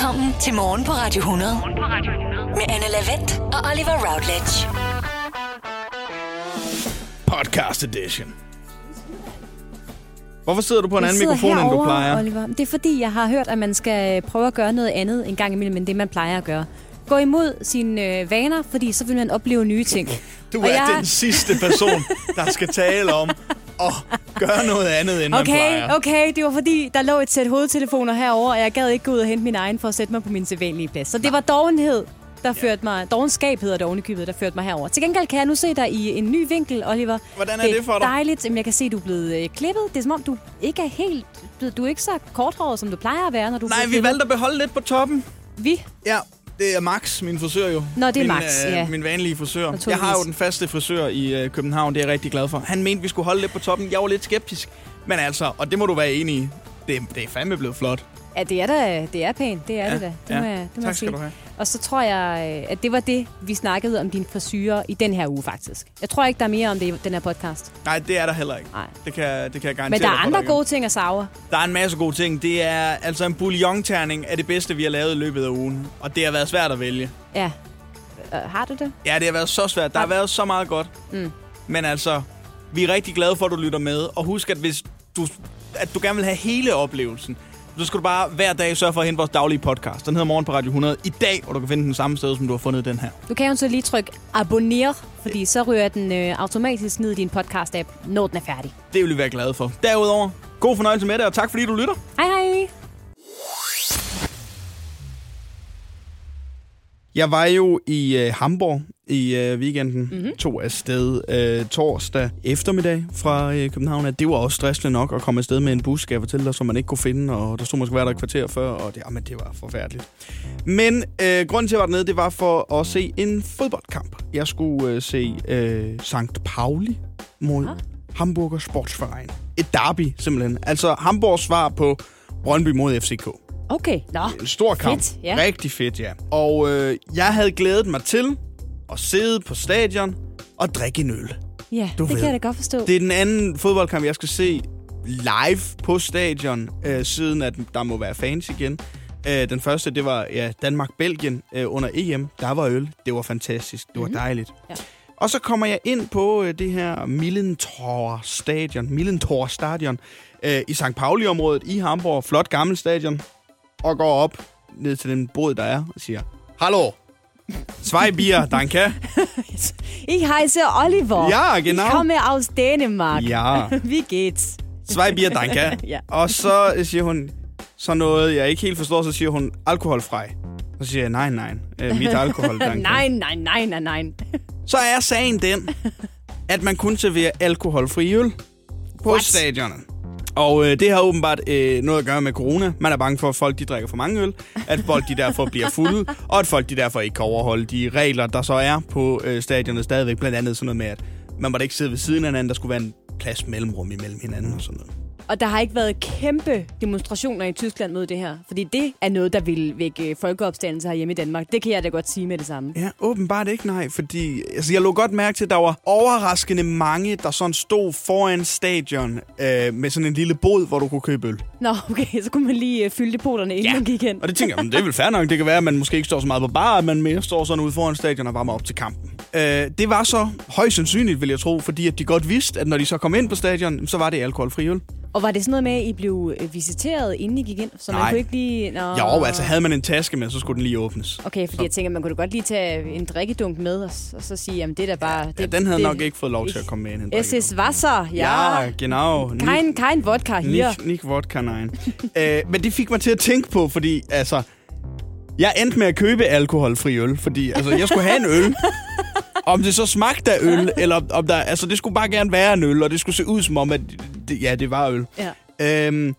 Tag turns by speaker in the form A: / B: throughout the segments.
A: Velkommen til Morgen på Radio 100. Med Anne Lavendt og Oliver Routledge.
B: Podcast edition. Hvorfor sidder du på en
C: Jeg
B: anden mikrofon, end du
C: herovre,
B: plejer?
C: Oliver. Det er fordi, jeg har hørt, at man skal prøve at gøre noget andet en gang imellem, end det, man plejer at gøre. Gå imod sine øh, vaner, fordi så vil man opleve nye ting.
B: Du
C: Og
B: er
C: jeg-
B: den sidste person, der skal tale om at gøre noget andet, end man
C: Okay,
B: plejer.
C: okay, det var fordi, der lå et sæt hovedtelefoner herover, og jeg gad ikke gå ud og hente min egen for at sætte mig på min sædvanlige plads. Så det var dovenhed, der førte mig, dovenskab hedder det ovenikøbet, der førte mig herover. Til gengæld kan jeg nu se dig i en ny vinkel, Oliver.
B: Hvordan er det for dig?
C: dejligt. Jamen, jeg kan se, at du er blevet øh, klippet. Det er som om, du ikke er helt... Du, er ikke så korthåret, som du plejer at være, når du
B: Nej, vi
C: klippet.
B: valgte at beholde lidt på toppen.
C: Vi?
B: Ja, det er Max, min frisør jo.
C: Nå, det er
B: min,
C: Max, ja.
B: Min vanlige frisør. Jeg har jo den faste frisør i øh, København, det er jeg rigtig glad for. Han mente, vi skulle holde lidt på toppen. Jeg var lidt skeptisk. Men altså, og det må du være enig i, det, det er fandme blevet flot.
C: Ja, det er da, det er pænt. Det er
B: Ja,
C: det da. Det
B: ja.
C: må jeg, det må
B: Tak
C: jeg
B: skal
C: sige.
B: du have.
C: Og så tror jeg, øh, at det var det, vi snakkede om din frisyrer i den her uge, faktisk. Jeg tror ikke, der er mere om det i den her podcast.
B: Nej, det er der heller ikke.
C: Nej.
B: Det kan, det kan jeg garantere
C: Men der er andre gode ting at savre.
B: Der er en masse gode ting. Det er altså en bouillon-terning er det bedste, vi har lavet i løbet af ugen. Og det har været svært at vælge.
C: Ja. Øh, har du det?
B: Ja, det har været så svært. Der har været så meget godt.
C: Mm.
B: Men altså, vi er rigtig glade for, at du lytter med. Og husk, at hvis du, at du gerne vil have hele oplevelsen, så skal du bare hver dag sørge for at hente vores daglige podcast. Den hedder Morgen på Radio 100 i dag, hvor du kan finde den samme sted, som du har fundet den her.
C: Du kan jo så lige trykke abonner, fordi så ryger den øh, automatisk ned i din podcast-app, når den er færdig.
B: Det vil vi være glade for. Derudover, god fornøjelse med det, og tak fordi du lytter.
C: Hej hej!
B: Jeg var jo i øh, Hamburg i øh, weekenden.
C: Mhm.
B: Mm-hmm. Tog afsted øh, torsdag eftermiddag fra øh, København. Det var også stressende nok at komme afsted med en bus, skal jeg fortælle dig, som man ikke kunne finde. Og der stod måske være der et kvarter før, og det, jamen, det var forfærdeligt. Men øh, grunden til, at jeg var dernede, det var for at se en fodboldkamp. Jeg skulle øh, se øh, St. Pauli mod
C: Aha.
B: Hamburger Sportsverein. Et derby, simpelthen. Altså Hamburgs svar på Brøndby mod FCK.
C: Okay, nå.
B: En stor kamp.
C: Fedt, ja.
B: Rigtig fedt, ja. Og øh, jeg havde glædet mig til at sidde på stadion og drikke en øl.
C: Ja,
B: Du
C: det
B: ved.
C: kan jeg da godt forstå.
B: Det er den anden fodboldkamp, jeg skal se live på stadion, øh, siden at der må være fans igen. Øh, den første, det var ja, Danmark-Belgien øh, under EM. Der var øl. Det var fantastisk. Det var
C: Mhm.
B: dejligt.
C: Ja.
B: Og så kommer jeg ind på øh, det her Millentor Stadion, Millentor Stadion øh, i St. Pauli-området i Hamburg. Flot gammel stadion. Og går op ned til den bod, der er, og siger, Hallo, zwei Bier, danke.
C: Ich heiße Oliver.
B: Ja, genau.
C: Ich komme aus Dänemark.
B: Ja.
C: Wie geht's?
B: Zwei Bier, danke.
C: Ja.
B: Og så siger hun så noget, jeg ikke helt forstår, så siger hun, alkoholfri. Så siger jeg, nej, nej, øh, mit alkohol, danke.
C: Nej, nej, nej, nej, nej.
B: Så er sagen den, at man kun serverer alkoholfri øl på
C: What?
B: stadionet. Og øh, det har åbenbart øh, noget at gøre med corona. Man er bange for, at folk de drikker for mange øl, at folk de derfor bliver fulde, og at folk de derfor ikke kan overholde de regler, der så er på øh, stadionet stadigvæk. Blandt andet sådan noget med, at man måtte ikke sidde ved siden af hinanden, der skulle være en plads mellemrum imellem hinanden og sådan noget.
C: Og der har ikke været kæmpe demonstrationer i Tyskland mod det her. Fordi det er noget, der vil vække folkeopstandelse her hjemme i Danmark. Det kan jeg da godt sige med det samme.
B: Ja, åbenbart ikke, nej. Fordi altså, jeg lå godt mærke til, at der var overraskende mange, der sådan stod foran stadion øh, med sådan en lille bod, hvor du kunne købe øl.
C: Nå, okay, så kunne man lige øh, fylde depoterne, inden
B: Ja.
C: man gik hen.
B: Og det tænker jeg, men det er vel fair nok. Det kan være, at man måske ikke står så meget på bar, at man mere står sådan ude foran stadion og varmer op til kampen. Øh, det var så højst sandsynligt, vil jeg tro, fordi at de godt vidste, at når de så kom ind på stadion, så var det alkoholfri øl.
C: Og var det sådan noget med, at I blev øh, visiteret, inden I gik ind? Så man
B: Nej.
C: kunne ikke lige... Nå.
B: Jo, altså havde man en taske med, så skulle den lige åbnes.
C: Okay, fordi
B: Så-
C: jeg tænker, man kunne da godt lige tage en drikkedunk med, og, og så sige, jamen det er da bare...
B: Ja,
C: det,
B: den havde
C: det,
B: nok ikke fået lov til at komme med ind. en drikkedunk.
C: Wasser, ja.
B: Ja, genau.
C: Kein, kein vodka hier.
B: Nicht, nicht vodka, nein. øh, men det fik mig til at tænke på, fordi altså... Jeg endte med at købe alkoholfri øl, fordi altså, jeg skulle have en øl. Om det så smagte af øl, eller om der... Altså, det skulle bare gerne være en øl, og det skulle se ud som om, at det, ja, det var øl.
C: Ja.
B: Øhm,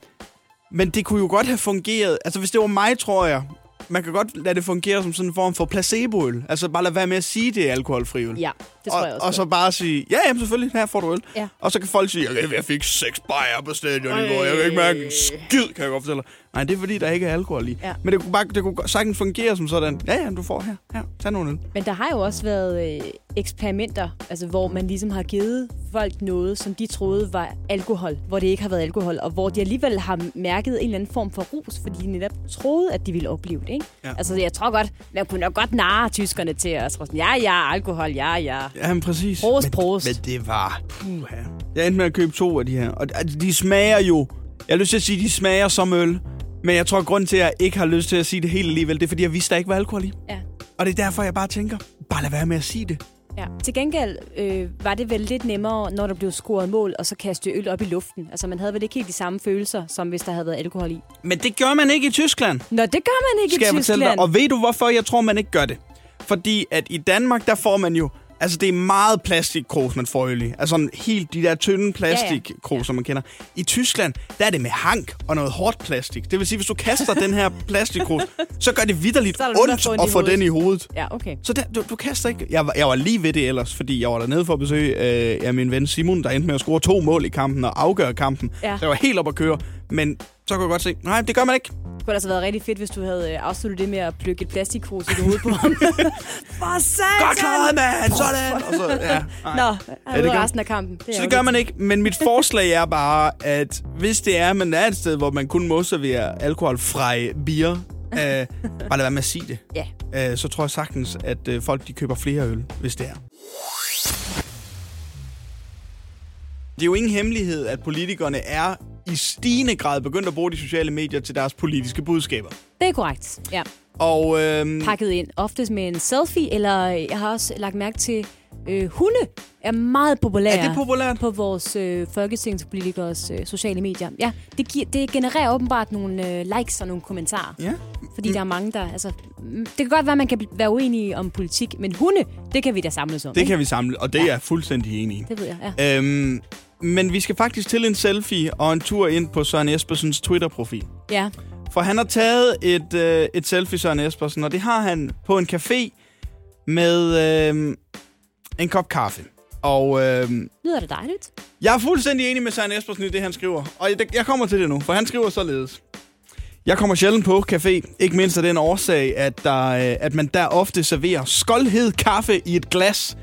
B: men det kunne jo godt have fungeret... Altså, hvis det var mig, tror jeg... Man kan godt lade det fungere som sådan en form for placeboøl. Altså, bare lade være med at sige, det er alkoholfri øl.
C: ja. Det tror
B: og,
C: jeg også
B: og så bare sige, ja, jamen selvfølgelig, her får du øl.
C: Ja.
B: Og så kan folk sige, jeg, jeg fik seks bajer på stadion i går, jeg kan ikke mærke en skid, kan jeg godt fortælle dig. Nej, det er fordi, der ikke er alkohol i.
C: Ja.
B: Men det kunne, bare, det kunne sagtens fungere som sådan, ja, ja, du får her, her, tag nogle øl.
C: Men der har jo også været øh, eksperimenter, altså, hvor man ligesom har givet folk noget, som de troede var alkohol, hvor det ikke har været alkohol, og hvor de alligevel har mærket en eller anden form for rus, fordi de netop troede, at de ville opleve det. Ikke?
B: Ja.
C: Altså, jeg tror godt, man kunne nok godt narre tyskerne til at tro sådan, ja, ja, alkohol, ja, ja.
B: Ja, men præcis.
C: Prost,
B: men,
C: prost.
B: Men det var... Puha. Jeg endte med at købe to af de her. Og de smager jo... Jeg har lyst til at sige, at de smager som øl. Men jeg tror, at grunden til, at jeg ikke har lyst til at sige det helt alligevel, det er, fordi jeg vidste, at der ikke var alkohol i.
C: ja.
B: Og det er derfor, jeg bare tænker, bare lad være med at sige det.
C: Ja. Til gengæld øh, var det vel lidt nemmere, når der blev scoret mål, og så kaste øl op i luften. Altså, man havde vel ikke helt de samme følelser, som hvis der havde været alkohol i.
B: Men det gør man ikke i Tyskland,
C: Nå, det gør man ikke
B: skal
C: i
B: jeg fortælle
C: Tyskland.
B: dig. Og ved du, hvorfor jeg tror, man ikke gør det? Fordi at i Danmark, der får man jo... Altså, det er meget plastikkrus, man får øl i. Altså, sådan helt de der tynde plastikkrus, ja, ja. som man kender. I Tyskland, der er det med hank og noget hårdt plastik. Det vil sige, hvis du kaster den her plastikkrus, så gør det vidderligt
C: er
B: ondt
C: får den i
B: at få den i hovedet.
C: Ja, okay.
B: Så der, du, du kaster ikke... Jeg var, jeg var lige ved det ellers, fordi jeg var dernede for at besøge øh, ja, min ven Simon, der endte med at score to mål i kampen og afgøre kampen.
C: Ja.
B: Så jeg var helt op at køre. Men så kunne jeg godt se, nej, det gør man ikke.
C: Det kunne altså været rigtig fedt, hvis du havde øh, afsluttet det med at plukke et plastikkrus i hovedet på ham. For satan!
B: Godt klaret, mand! Sådan! Og så, ja, nej.
C: Nå, ja, det resten af kampen. Det er
B: Så det gør man ikke. Men mit forslag er bare, at hvis det er, at man er et sted, hvor man kun må servere alkoholfri bier, øh, bare lad være med at sige det.
C: Ja.
B: Øh, så tror jeg sagtens, at øh, folk de køber flere øl, hvis det er. Det er jo ingen hemmelighed, at politikerne er i stigende grad begyndt at bruge de sociale medier til deres politiske budskaber.
C: Det er korrekt, ja.
B: Og øhm,
C: Pakket ind, oftest med en selfie, eller jeg har også lagt mærke til, øh, hunde er meget populære.
B: er det populært?
C: på vores øh, folketingspolitikers øh, sociale medier. Ja, det, giver, det genererer åbenbart nogle øh, likes og nogle kommentarer.
B: Ja.
C: Fordi mm. der er mange, der... Altså, mm, det kan godt være, at man kan være uenige om politik, men hunde, det kan vi da samles om.
B: Det
C: ikke?
B: kan vi samle, og det er jeg fuldstændig enig i.
C: Det ved jeg, ja.
B: Øhm, men vi skal faktisk til en selfie og en tur ind på Søren Espersens Twitter-profil.
C: Ja,
B: For han har taget et, øh, et selfie, Søren Espersen, og det har han på en café med øh, en kop kaffe. Og øh,
C: lyder det dejligt?
B: jeg er fuldstændig enig med Søren Espersen i det, han skriver. Og jeg, jeg kommer til det nu, for han skriver således. Jeg kommer sjældent på café, ikke mindst af den årsag, at, der, øh, at man der ofte serverer skoldhed kaffe i et glas.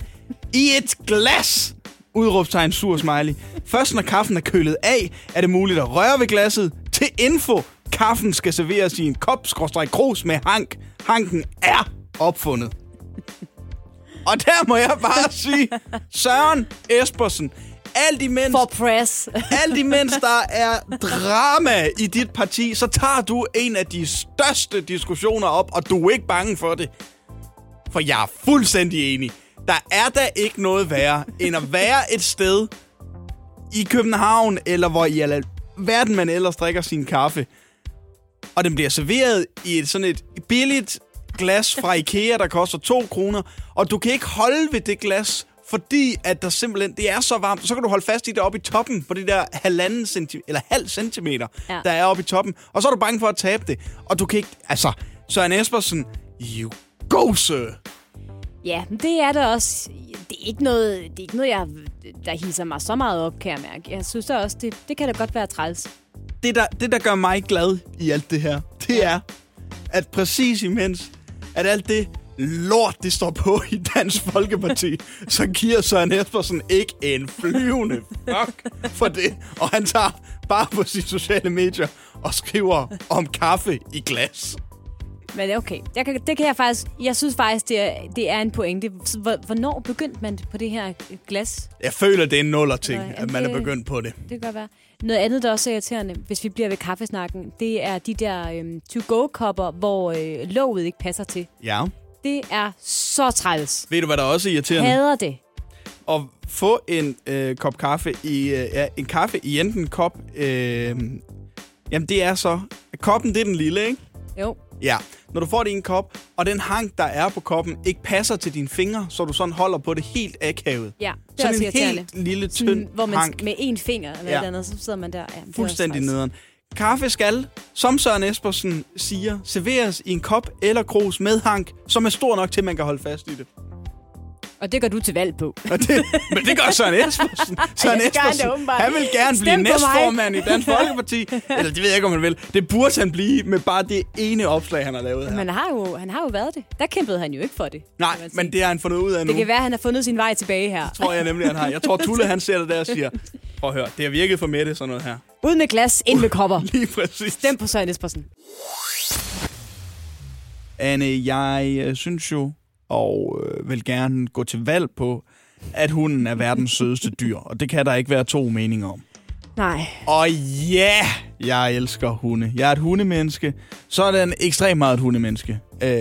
B: I et glas! Udråbstegn sur smiley. Først når kaffen er kølet af, er det muligt at røre ved glasset. Til info, kaffen skal serveres i en kop krus med hank. Hanken er opfundet. Og der må jeg bare sige, Søren Espersen, alt imens,
C: For press.
B: alt imens der er drama i dit parti, så tager du en af de største diskussioner op, og du er ikke bange for det. For jeg er fuldstændig enig. Der er da ikke noget værre, end at være et sted i København, eller hvor i al verden man ellers drikker sin kaffe, og den bliver serveret i et sådan et billigt glas fra Ikea, der koster 2 kroner, og du kan ikke holde ved det glas, fordi at der simpelthen, det er så varmt, så kan du holde fast i det oppe i toppen på de der halvanden centi, eller halv centimeter,
C: ja.
B: der er oppe i toppen, og så er du bange for at tabe det, og du kan ikke, altså, Søren Espersen, you go, sir.
C: Ja, det er da også... Det er ikke noget, det er ikke noget jeg, der hisser mig så meget op, kan jeg mærke. Jeg synes da også, det, det kan da godt være træls.
B: det der, det, der gør mig glad i alt det her, det er, at præcis imens, at alt det lort, det står på i Dansk Folkeparti, så giver Søren Espersen ikke en flyvende fuck for det. Og han tager bare på sine sociale medier og skriver om kaffe i glas.
C: Men okay, jeg kan, det kan jeg faktisk... Jeg synes faktisk, det er, det er en pointe. Hvor- Hvornår begyndte man på det her glas?
B: Jeg føler, det er en nuller ting,
C: Nej,
B: at man er begyndt på det.
C: Det kan godt være. Noget andet, der også er irriterende, hvis vi bliver ved kaffesnakken, det er de der øhm, to-go-kopper, hvor øh, låget ikke passer til.
B: Ja.
C: Det er så træls.
B: Ved du, hvad der også er irriterende?
C: Hader det.
B: at få en øh, kop kaffe i øh, ja, en kaffe i enten kop øh, jamen det er så koppen det er den lille, ikke?
C: Jo.
B: Ja. Når du får det i en kop, og den hank der er på koppen ikke passer til dine fingre, så du sådan holder på det helt akavet.
C: Ja, det er
B: Sådan
C: også
B: en helt lille tynd
C: Sådan, hvor man
B: hank.
C: med en finger eller
B: Ja.
C: andet, så sidder man der. Ja,
B: Fuldstændig nederen. Kaffe skal, som Søren Espersen siger, serveres i en kop eller krus med hank, som er stor nok til, at man kan holde fast i det.
C: Og det gør du til valg på.
B: Og det, men det gør Søren Espersen. Søren
C: det
B: Espersen, han vil gerne blive
C: Stem mig.
B: næstformand i Dansk Folkeparti. Eller det ved jeg ikke, om han vil. Det burde han blive med bare det ene opslag, han har lavet her.
C: Men han har, jo, han har jo været det. Der kæmpede han jo ikke for det.
B: Nej, men det har han fundet ud af nu.
C: Det kan være, at han har fundet sin vej tilbage her.
B: tror jeg nemlig, han har. Jeg tror, Tulle han ser det der og siger, prøv at høre, det har virket for Mette, sådan noget her.
C: Ud med glas, ind med kopper.
B: Lige præcis.
C: Stem på Søren Espersen.
B: Anne, jeg øh, synes jo, og øh, vil gerne gå til valg på, at hunden er verdens sødeste dyr. Og det kan der ikke være to meninger om.
C: Nej.
B: Og ja, jeg elsker hunde. Jeg er et hundemenneske. Så er den ekstremt meget et hundemenneske. Øh,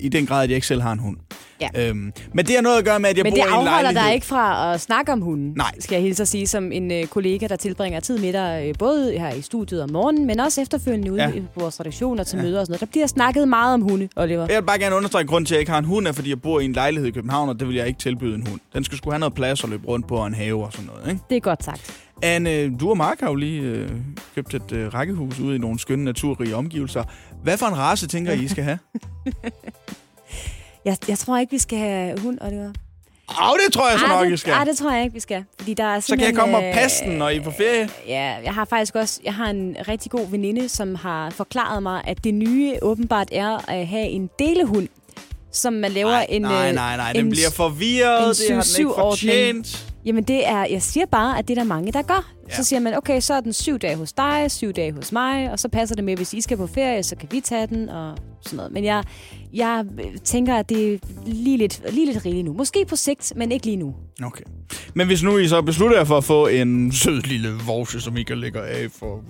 B: I den grad, at jeg ikke selv har en hund.
C: Ja.
B: Øhm, men det har noget at gøre med, at jeg
C: Men
B: bor
C: det
B: i en
C: afholder
B: lejlighed.
C: dig ikke fra at snakke om hunden,
B: Nej.
C: skal jeg hilse at sige, som en øh, kollega, der tilbringer tid med dig, øh, både her i studiet om morgenen, men også efterfølgende ude
B: Ja.
C: på vores redaktioner til ja. møder og sådan noget. Der bliver snakket meget om hunde, Oliver.
B: Jeg vil bare gerne understrege, at grunden til, at jeg ikke har en hund, er, fordi jeg bor i en lejlighed i København, og det vil jeg ikke tilbyde en hund. Den skal sgu have noget plads og løbe rundt på og en have og sådan noget, ikke?
C: Det er godt sagt.
B: Anne, du og Mark har jo lige øh, købt et øh, rækkehus ude i nogle skønne naturrige omgivelser. Hvad for en race tænker I, I skal have?
C: Jeg, jeg tror ikke, vi skal have hund, Oliver.
B: Åh, det tror jeg så nok, I
C: det,
B: skal.
C: ej, det tror jeg ikke, vi skal. Fordi der er
B: Så kan jeg komme og passe den, når I er på ferie.
C: Ja, jeg har faktisk også jeg har en rigtig god veninde, som har forklaret mig, at det nye åbenbart er at have en delehund, som man laver
B: Nej,
C: en...
B: nej,
C: øh,
B: nej, nej.
C: en
B: Den bliver forvirret. Det har den ikke
C: 7-7-ordning.
B: fortjent.
C: Jamen det er, jeg siger bare, at det er der mange, der gør.
B: Ja.
C: Så siger man, okay, så er den syv dage hos dig, syv dage hos mig, og så passer det med, hvis I skal på ferie, så kan vi tage den, og sådan noget. Men jeg, jeg tænker, at det er lige lidt, lige lidt rigeligt nu. Måske på sigt, men ikke lige nu.
B: Okay. Men hvis nu I så beslutter jer for at få en sød lille vorse, som I kan lægge af for...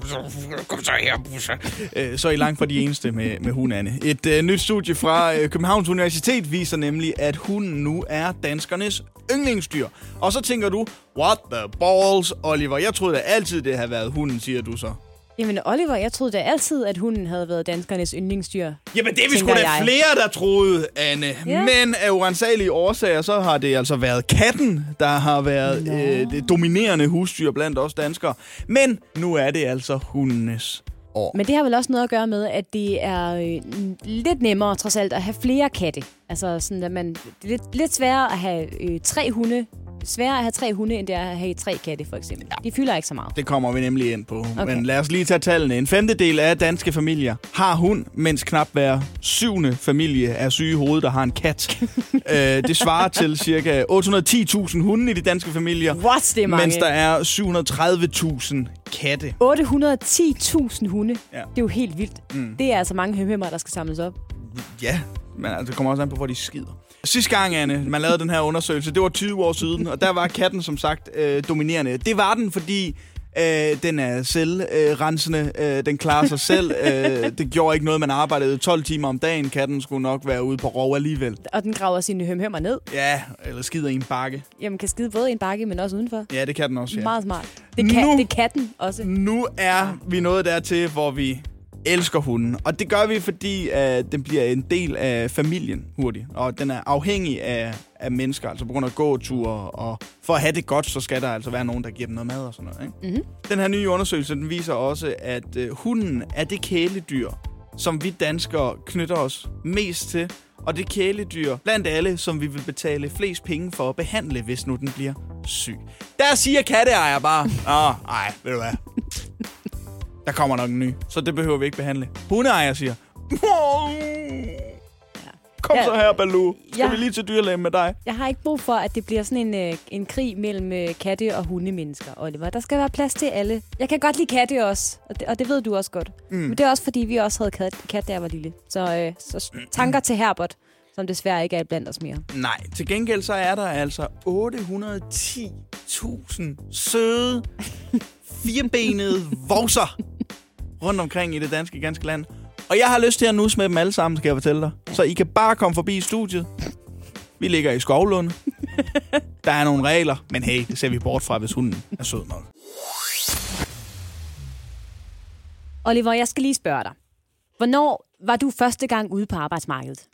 B: Kom så her, Busse. Øh, Så er I langt fra de eneste med, med hund, Anne. Et øh, nyt studie fra øh, Københavns Universitet viser nemlig, at hunden nu er danskernes yndlingsdyr. Og så tænker du, what the balls, Oliver? Jeg troede da altid, det havde været hunden, siger du så.
C: Jamen Oliver, jeg troede da altid, at hunden havde været danskernes yndlingsdyr.
B: Jamen, det er vi sgu da
C: jeg.
B: flere, der troede, Anne.
C: Ja.
B: Men af urensagelige årsager, så har det altså været katten, der har været
C: Nå.
B: øh, det dominerende husdyr blandt os danskere. Men nu er det altså hundenes år.
C: Men det har vel også noget at gøre med, at det er øh, lidt nemmere trods alt at have flere katte. Altså sådan, at man, det er lidt, lidt sværere at have øh, tre hunde, sværere at have tre hunde, end det er at have tre katte, for eksempel. Ja. De fylder ikke så meget.
B: Det kommer vi nemlig ind på. Okay. Men lad os lige tage tallene. En femtedel af danske familier har hund, mens knap hver syvende familie er syge i hovedet, der har en kat. øh, det svarer til ca. 810.000 hunde i de danske familier,
C: What, det er mange.
B: mens der er 730.000 katte.
C: 810.000 hunde.
B: Ja.
C: Det er jo helt vildt. Mm. Det er altså mange hømhæmmer, der skal samles op.
B: Ja, men altså, det kommer også an på, hvor de skider. Sidste gang, Anne, man lavede den her undersøgelse, det var 20 år siden, og der var katten som sagt øh, dominerende. Det var den, fordi øh, den er selvrensende, øh, den klarer sig selv. Øh, det gjorde ikke noget, man arbejdede 12 timer om dagen. Katten skulle nok være ude på rov alligevel.
C: Og den graver sine hømhæmmer ned.
B: Ja, eller skider i en bakke.
C: Jamen, kan skide både i en bakke, men også udenfor.
B: Ja, det kan den også,
C: Ja.
B: ja.
C: Meget smart. Det kan,
B: Nu-
C: det kan den også.
B: Nu er vi nået dertil, hvor vi elsker hunden. Og det gør vi, fordi at den bliver en del af familien hurtigt. Og den er afhængig af, af mennesker, altså på grund af gåture. Og for at have det godt, så skal der altså være nogen, der giver dem noget mad og sådan noget. Ikke?
C: Mm-hmm.
B: Den her nye undersøgelse, den viser også, at øh, hunden er det kæledyr, som vi danskere knytter os mest til. Og det kæledyr blandt alle, som vi vil betale flest penge for at behandle, hvis nu den bliver syg. Der siger katteejer bare, åh, ej, ved du hvad, der kommer nok en ny, så det behøver vi ikke behandle. Hundeejer siger, kom
C: Ja.
B: så her, Baloo. Skal
C: Ja.
B: vi lige til dyrlægen med dig?
C: Jeg har ikke brug for, at det bliver sådan en, øh, en krig mellem øh, katte og hundemennesker, Oliver. Der skal være plads til alle. Jeg kan godt lide katte også, og det, og det ved du også godt. Mm. Men det er også, fordi vi også havde kat, kat da jeg var lille. Så, øh, så tanker til Herbert, som desværre ikke er blandt os mere.
B: Nej, til gengæld så er der altså 810.000 søde, firebenede vorser rundt omkring i det danske ganske land. Og jeg har lyst til at nusse med dem alle sammen, skal jeg fortælle dig. Så I kan bare komme forbi i studiet. Vi ligger i Skovlund. Der er nogle regler, men hey, det ser vi bort fra, hvis hunden er sød nok.
C: Oliver, jeg skal lige spørge dig. Hvornår var du første gang ude på arbejdsmarkedet?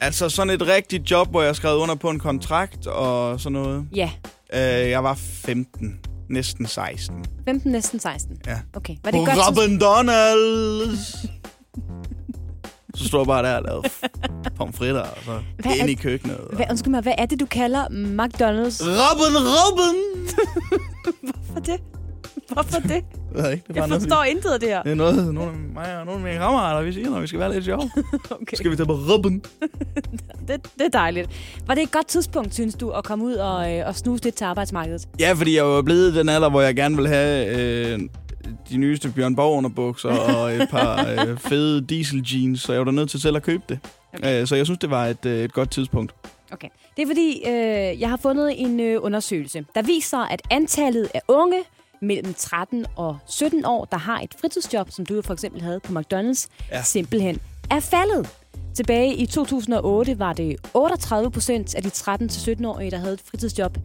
B: Altså sådan et rigtigt job, hvor jeg skrev under på en kontrakt og sådan noget.
C: Ja,
B: Øh, jeg var 15, næsten 16.
C: 15, næsten 16.
B: Ja.
C: Okay, var det godt?
B: Robin Donalds. Så står jeg bare der og laver pomfritter, og så
C: Hvad er
B: ind i
C: det-
B: køkkenet. Og...
C: Hvad, undskyld mig, hvad er det, du kalder McDonald's?
B: Robben, Robben!
C: Hvorfor det? Hvorfor det?
B: Jeg ved ikke, det er bare
C: Jeg
B: noget,
C: forstår intet af det her.
B: det er noget, nogle af mig og nogle af mine kammerater, vi siger, når vi skal være lidt sjove.
C: Okay.
B: Skal vi tage på Robben?
C: Det, det er dejligt. Var det et godt tidspunkt, synes du, at komme ud og, øh, og snuse lidt til arbejdsmarkedet?
B: Ja, fordi jeg var blevet den alder, hvor jeg gerne vil have øh, de nyeste Bjørn Borg underbukser og et par øh, fede diesel jeans, så jeg var da nødt til selv at købe det.
C: Okay.
B: Øh, så jeg synes, det var et, øh, et godt tidspunkt.
C: Okay. Det er fordi, øh, jeg har fundet en øh, undersøgelse, der viser, at antallet af unge mellem 13 og 17 år, der har et fritidsjob, som du for eksempel havde på McDonald's,
B: Ja.
C: simpelthen er faldet. Tilbage i 2008 var det 38 procent af de 13-17-årige, der havde et fritidsjob.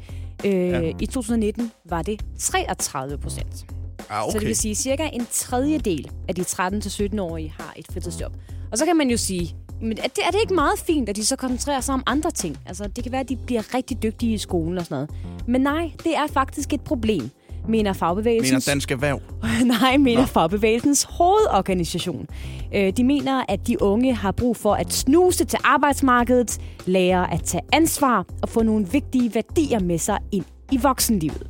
C: Øh,
B: Ja.
C: I 2019 var det 33 procent.
B: Ah,
C: Så det vil sige, at cirka en tredjedel af de 13-17-årige har et fritidsjob. Og så kan man jo sige, men er det, er det ikke meget fint, at de så koncentrerer sig om andre ting? Altså, det kan være, at de bliver rigtig dygtige i skolen og sådan noget. Men nej, det er faktisk et problem, mener fagbevægelsen.
B: mener Dansk Erhverv.
C: Nej, mener fagbevægelsens hovedorganisation. Øh, De mener, at de unge har brug for at snuse til arbejdsmarkedet, lære at tage ansvar og få nogle vigtige værdier med sig ind i voksenlivet.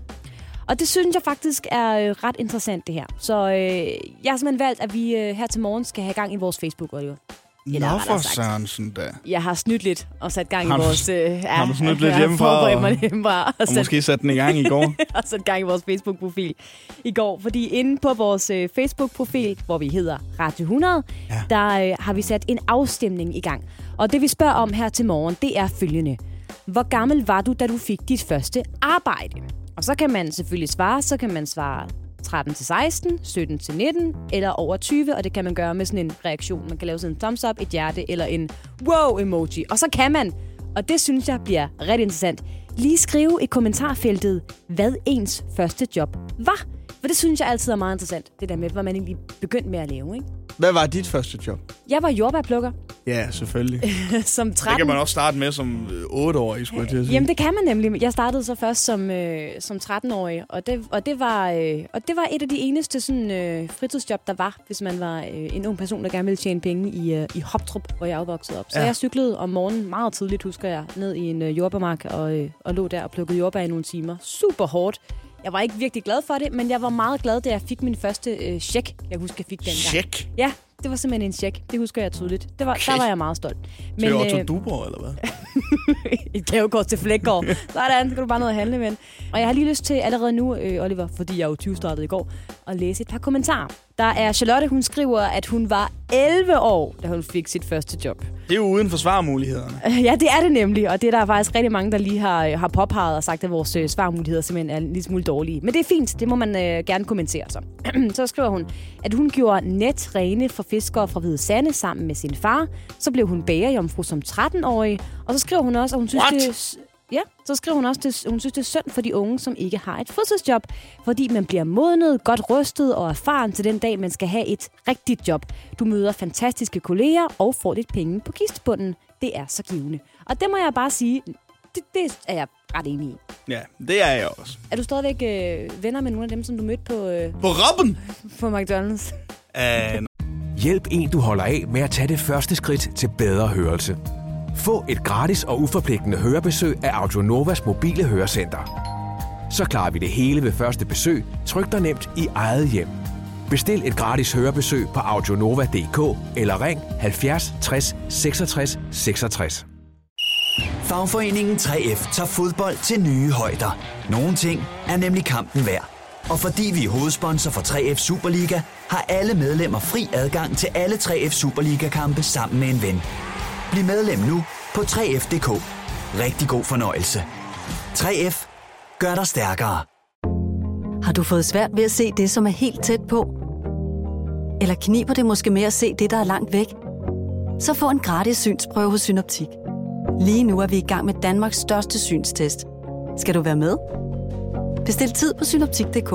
C: Og det synes jeg faktisk er øh, ret interessant, det her. Så øh, jeg har simpelthen valgt, at vi øh, her til morgen skal have gang i vores Facebook, Oliver. Eller
B: Nå for. Sørensen da.
C: Jeg har snydt lidt og sat gang
B: Har
C: i
B: du-
C: vores... Øh, ja,
B: har du snydt lidt hjemmefra, og-
C: mig hjemmefra og,
B: Og
C: sat
B: måske satte den i gang i går.
C: og sat gang i vores Facebook-profil i går. Fordi inde på vores øh, Facebook-profil, hvor vi hedder Radio 100,
B: Ja.
C: ja. der øh, har vi sat en afstemning i gang. Og det vi spørger om her til morgen, det er følgende. Hvor gammel var du, da du fik dit første arbejde? Og så kan man selvfølgelig svare, så kan man svare 13 til 16, 17 til 19 eller over 20, og det kan man gøre med sådan en reaktion. Man kan lave sådan en thumbs up, et hjerte eller en wow-emoji. Og så kan man, og det synes jeg bliver ret interessant, lige skrive i kommentarfeltet, hvad ens første job var. For det synes jeg altid er meget interessant, det der med, hvad man egentlig begyndte med at lave. Ikke?
B: Hvad var dit første job?
C: Jeg var jordbærplukker
B: Ja, selvfølgelig.
C: som 13.
B: Det kan man også starte med som 8-årig, skulle jeg til at sige.
C: Jamen, det kan man nemlig. Jeg startede så først som, øh, som 13-årig, og det, og, det var, øh, og det var et af de eneste sådan, øh, fritidsjob, der var, hvis man var øh, en ung person, der gerne ville tjene penge i, øh, i Hoptrup, hvor jeg er vokset op. Så
B: Ja.
C: jeg cyklede om morgenen meget tidligt, husker jeg, ned i en øh, jordbærmark og, øh, og lå der og plukkede jordbær i nogle timer. Super hårdt. Jeg var ikke virkelig glad for det, men jeg var meget glad, da jeg fik min første øh, check. Jeg husker, jeg fik den gang.
B: Check.
C: Ja, det var simpelthen en check. Det husker jeg tydeligt. Det var,
B: Okay.
C: Der var jeg meget stolt.
B: Men, til Otto
C: øh,
B: Duborg, eller hvad?
C: et gavekort til Flækgaard. Sådan, så kan du bare ned og handle med. Og jeg har lige lyst til allerede nu, øh, Oliver, fordi jeg jo 20 startede i går, at læse et par kommentarer. Der er Charlotte, hun skriver, at hun var 11 år, da hun fik sit første job.
B: Det er jo uden for svarmulighederne.
C: Øh, Ja, det er det nemlig, og det er der faktisk rigtig mange, der lige har, øh, har påpeget og sagt, at vores øh, svarmuligheder simpelthen er en lille smule dårlige. Men det er fint, det må man øh, gerne kommentere så. så skriver hun, at hun gjorde net rene for fiskere fra Hvide Sande sammen med sin far. Så blev hun bagerjomfru som 13-årig, og så skriver hun også, at hun synes,
B: What?
C: det Ja, så skriver hun også, at hun synes, det er synd for de unge, som ikke har et fritidsjob, fordi man bliver modnet, godt rystet og erfaren til den dag, man skal have et rigtigt job. Du møder fantastiske kolleger og får lidt penge på kistebunden. Det er så givende. Og det må jeg bare sige, det, det er jeg ret enig i.
B: Ja, det er jeg også.
C: Er du stadigvæk øh, venner med nogle af dem, som du mødte på, øh,
B: På Robben!
C: på McDonald's?
B: Uh,
D: Hjælp en, du holder af med at tage det første skridt til bedre hørelse. Få et gratis og uforpligtende hørebesøg af Audionovas mobile hørecenter. Så klarer vi det hele ved første besøg, tryk dig nemt i eget hjem. Bestil et gratis hørebesøg på audionova.dk eller ring 70 60 66 66.
E: Fagforeningen 3F tager fodbold til nye højder. Nogle ting er nemlig kampen værd. Og fordi vi er hovedsponsor for 3F Superliga, har alle medlemmer fri adgang til alle 3F Superliga-kampe sammen med en ven. Bliv medlem nu på 3F.dk. Rigtig god fornøjelse. 3F gør dig stærkere.
F: Har du fået svært ved at se det, som er helt tæt på? Eller kniber det måske med at se det, der er langt væk? Så få en gratis synsprøve hos Synoptik. Lige nu er vi i gang med Danmarks største synstest. Skal du være med? Bestil tid på synoptik.dk.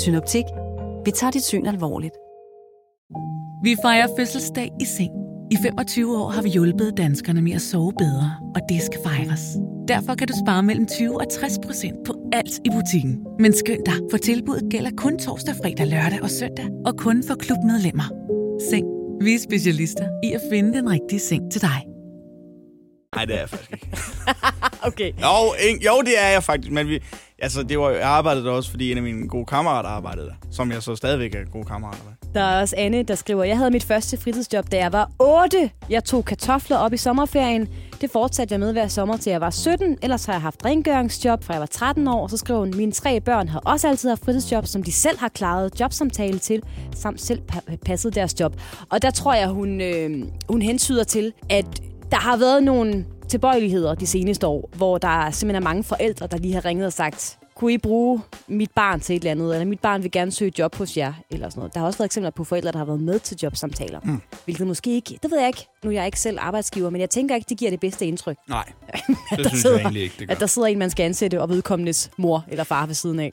F: Synoptik. Vi tager dit syn alvorligt.
G: Vi fejrer fødselsdag i seng. I 25 år har vi hjulpet danskerne med at sove bedre, og det skal fejres. Derfor kan du spare mellem 20 og 60 procent på alt i butikken. Men skynd dig, for tilbuddet gælder kun torsdag, fredag, lørdag og søndag, og kun for klubmedlemmer. Seng Vi er specialister i at finde den rigtige seng til dig.
B: Nej, det er jeg faktisk ikke.
C: Okay.
B: Jo, ikke, jo, det er jeg faktisk, men vi, altså, det var, jeg arbejdede der også, fordi en af mine gode kammerater arbejdede der, som jeg så stadigvæk er gode kammerater med.
C: Der er også Anne, der skriver, jeg havde mit første fritidsjob, da jeg var 8. Jeg tog kartofler op i sommerferien. Det fortsatte jeg med hver sommer, til jeg var 17. Ellers har jeg haft rengøringsjob, fra jeg var 13 år. Så skriver hun, mine tre børn har også altid haft fritidsjob, som de selv har klaret jobsamtale til, samt selv pa- passet deres job. Og der tror jeg, hun, øh, hun hensyder til, at der har været nogle tilbøjeligheder de seneste år, hvor der simpelthen er mange forældre, der lige har ringet og sagt, kunne I bruge mit barn til et eller andet, eller mit barn vil gerne søge job hos jer, eller sådan noget. Der har også været eksempler på forældre, der har været med til jobsamtaler. Mm. Hvilket måske ikke, det ved jeg ikke, nu er jeg ikke selv arbejdsgiver, men jeg tænker ikke, det giver det bedste indtryk.
B: Nej,
C: at
B: det
C: der
B: synes
C: sidder-
B: jeg egentlig ikke, det gør.
C: At der sidder en, man skal ansætte, og vedkommendes mor eller far ved siden af.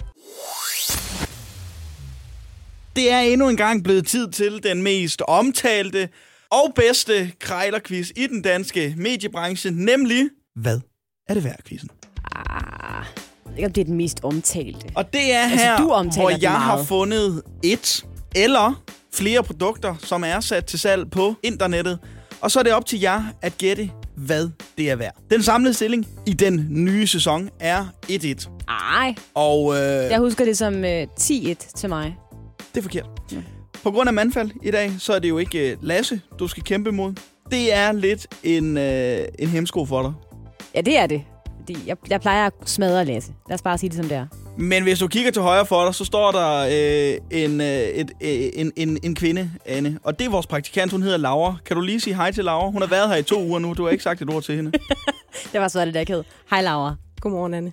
B: Det er endnu en gang blevet tid til den mest omtalte og bedste krejlerquiz i den danske mediebranche, nemlig Hvad er det værd, quizzen?
C: Ah, ikke, om det er den mest omtalte.
B: Og det er
C: Altså,
B: her,
C: du omtaler
B: hvor jeg har
C: meget.
B: fundet et eller flere produkter, som er sat til salg på internettet. Og så er det op til jer at gætte, hvad det er værd. Den samlede stilling i den nye sæson er 1-1.
C: Ej,
B: Og øh,
C: jeg husker det som øh, 10-1 til mig.
B: det er forkert. På grund af mandfald i dag, så er det jo ikke øh, Lasse, du skal kæmpe mod. Det er lidt en, øh, en hemsko for dig.
C: Ja, det er det. Fordi jeg, jeg plejer at smadre Lasse. Lad os bare sige det som det er.
B: Men hvis du kigger til højre for dig, så står der øh, en, øh, et, øh, en, en, en kvinde, Anne. Og det er vores praktikant, hun hedder Laura. Kan du lige sige hej til Laura? Hun har været her i to uger nu, du har ikke sagt et ord til hende.
C: Det var så det, der ikke hed. Hej, Laura.
H: Godmorgen, Anne.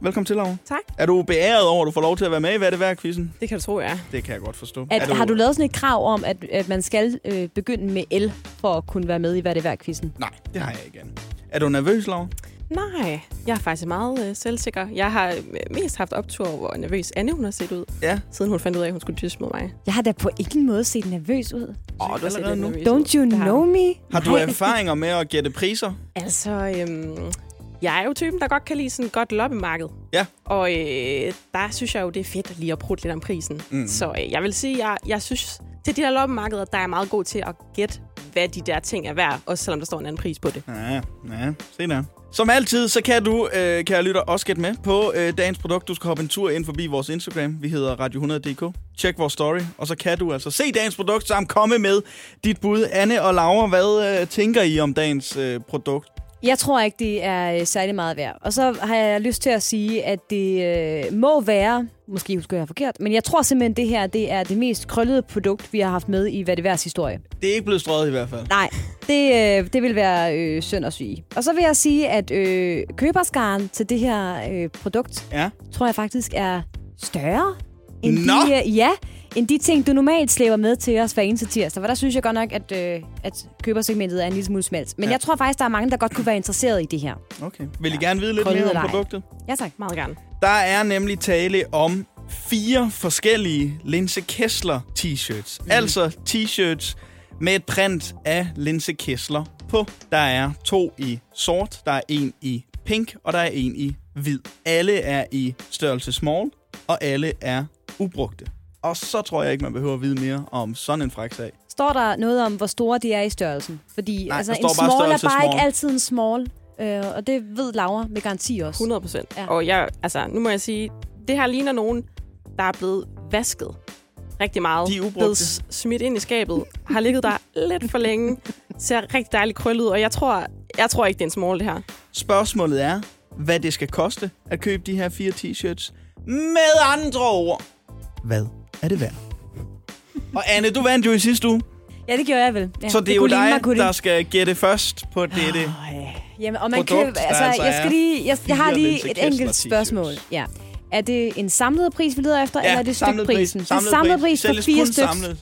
B: Velkommen til, Laura.
H: Tak.
B: Er du beæret over, at du får lov til at være med i Hvad er det værd, quizzen?
H: Det kan du tro, jeg er.
B: Det kan jeg godt forstå.
C: At,
B: er
C: Har du lavet sådan et krav om, at, at man skal øh, begynde med L, for at kunne være med i Hvad er det værd quizzen?
B: Nej, det har jeg ikke, Anne. Er du nervøs, Laura?
H: Nej, jeg er faktisk meget øh, selvsikker. Jeg har øh, mest haft optur over, hvor nervøs Anne hun har set ud,
B: Ja.
H: siden hun fandt ud af, at hun skulle dyste mod mig.
C: Jeg har da på ingen måde set nervøs ud.
H: Åh, du har set
B: allerede
H: lidt
B: nu?
C: Don't you know me?
B: Har du
C: Nej.
B: erfaringer med at gætte priser?
H: Altså, øhm, jeg er jo typen, der godt kan lide sådan et godt loppemarked.
B: Ja.
H: Og øh, der synes jeg jo, det er fedt lige at prutte lidt om prisen.
B: Mm.
H: Så øh, jeg vil sige, jeg, jeg synes, til de der loppemarkeder, der er jeg meget god til at gætte, hvad de der ting er værd, også selvom der står en anden pris på det.
B: Ja, ja, se der. Som altid, så kan du, øh, kære lytter, også gætte med på øh, dagens produkt. Du skal hoppe en tur ind forbi vores Instagram. Vi hedder Radio100.dk. Tjek vores story, og så kan du altså se dagens produkt, samt komme med dit bud. Anne og Laura, hvad øh, tænker I om dagens øh, produkt?
C: Jeg tror ikke, det er øh, særlig meget værd. Og så har jeg lyst til at sige, at det øh, må være, måske husker jeg forkert, men jeg tror simpelthen, det her det er det mest krøllede produkt, vi har haft med i Hvad det værds historie.
B: Det er ikke blevet strøget i hvert fald.
C: Nej, det, øh, det vil være øh, synd at sige. Og så vil jeg sige, at øh, køberskaren til det her øh, produkt,
B: Ja.
C: tror jeg faktisk er større end
B: Nå!
C: de, øh, ja, end de ting, du normalt slæber med til os hver eneste tirsdag. For der synes jeg godt nok, at, øh, at købersegmentet er en lille smule smalt. Men
B: Ja.
C: ja. jeg tror faktisk, der er mange, der godt kunne være interesseret i det her.
B: Okay. Vil I gerne vide lidt
C: Krøllet
B: mere om produktet?
C: Ja, tak.
H: Meget gerne.
B: Der er nemlig tale om fire forskellige Linse Kessler t-shirts. Mm. Altså t-shirts med et print af Linse Kessler på. Der er to i sort, der er en i pink, og der er en i hvid. Alle er i størrelse small, og alle er ubrugte. Og så tror jeg ikke, man behøver at vide mere om sådan en fræk sag.
C: Står der noget om, hvor store de er i størrelsen? Fordi
B: Nej,
C: altså, en
B: står bare
C: small er bare
B: small.
C: ikke altid en small. Øh, og det ved Laura med garanti også.
H: 100 procent.
C: Ja.
H: Og jeg, altså, nu må jeg sige, det her ligner nogen, der er blevet vasket rigtig meget.
B: De er ubrugte.
H: Blevet smidt ind i skabet. Har ligget der lidt for længe. Ser rigtig dejligt krøllet ud. Og jeg tror, jeg tror ikke, det er en small, det her.
B: Spørgsmålet er, hvad det skal koste at købe de her fire t-shirts. Med andre ord, hvad er det værd? Og Anne, du vandt jo i sidste uge,
C: Ja, det gjorde jeg vel. Ja,
B: så det er jo dig,
C: mig, det
B: der skal gætte først på dette.
C: Øj. Jamen, og man
B: produkt,
C: kan, altså,
B: altså
C: jeg, skal lige, jeg, jeg har lige et enkelt spørgsmål. Ja. Er det en samlet pris, vi leder efter,
B: Ja,
C: eller er det
B: samlet pris.
C: stykprisen? det er samlet pris for
B: Sælges
C: fire stykker.
B: samlet.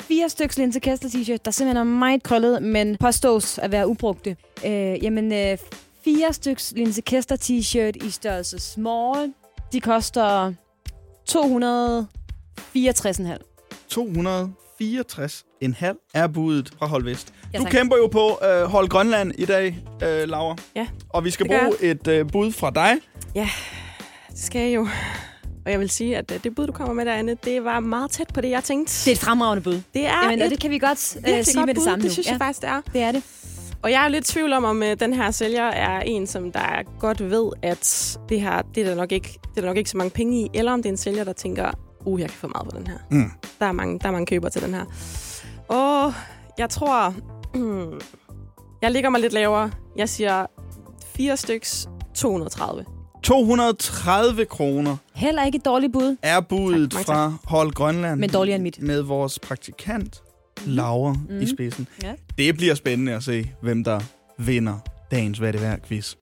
C: Fire stykker Linse Kessler t-shirt, der simpelthen er meget krøllet, men påstås at være ubrugte. Øh, jamen, øh, fire stykker Linse Kessler t-shirt i størrelse small, de koster 264,5.
B: 264,5 er budet fra Hold Vest.
C: Ja,
B: Du
C: tak.
B: kæmper jo på øh, Hold Grønland i dag, øh, Laura.
H: Ja,
B: Og vi skal
H: det gør
B: bruge et øh, bud fra dig.
H: Det skal jeg jo. Og jeg vil sige, at øh, det bud, du kommer med der, Anne, det var meget tæt på det, jeg tænkte.
C: Det er et fremragende bud.
H: Det er
C: Jamen, og
H: et
C: det kan vi godt
H: virkelig
C: sige
H: godt
C: med det
H: bud.
C: samme
H: Det
C: nu.
H: synes jeg faktisk, det er.
C: Det er det.
H: Og jeg er lidt i tvivl om, om øh, den her sælger er en, som der godt ved, at det her, det er, der nok ikke, det er der nok ikke så mange penge i, eller om det er en sælger, der tænker, uh, jeg kan få meget på den her.
B: Mm.
H: Der, er mange, der er mange køber til den her. Og jeg tror, hmm, jeg ligger mig lidt lavere. Jeg siger fire styks 230.
B: 230 kroner
C: Heller ikke et dårligt bud,
B: er budet
H: Tak,
B: fra Hold Grønland.
C: men dårligere end mit.
B: Med vores praktikant, Laura, mm. i
C: Mhm.
B: spidsen.
C: Ja.
B: Det bliver spændende at se, hvem der vinder dagens Hvad er det værd quiz.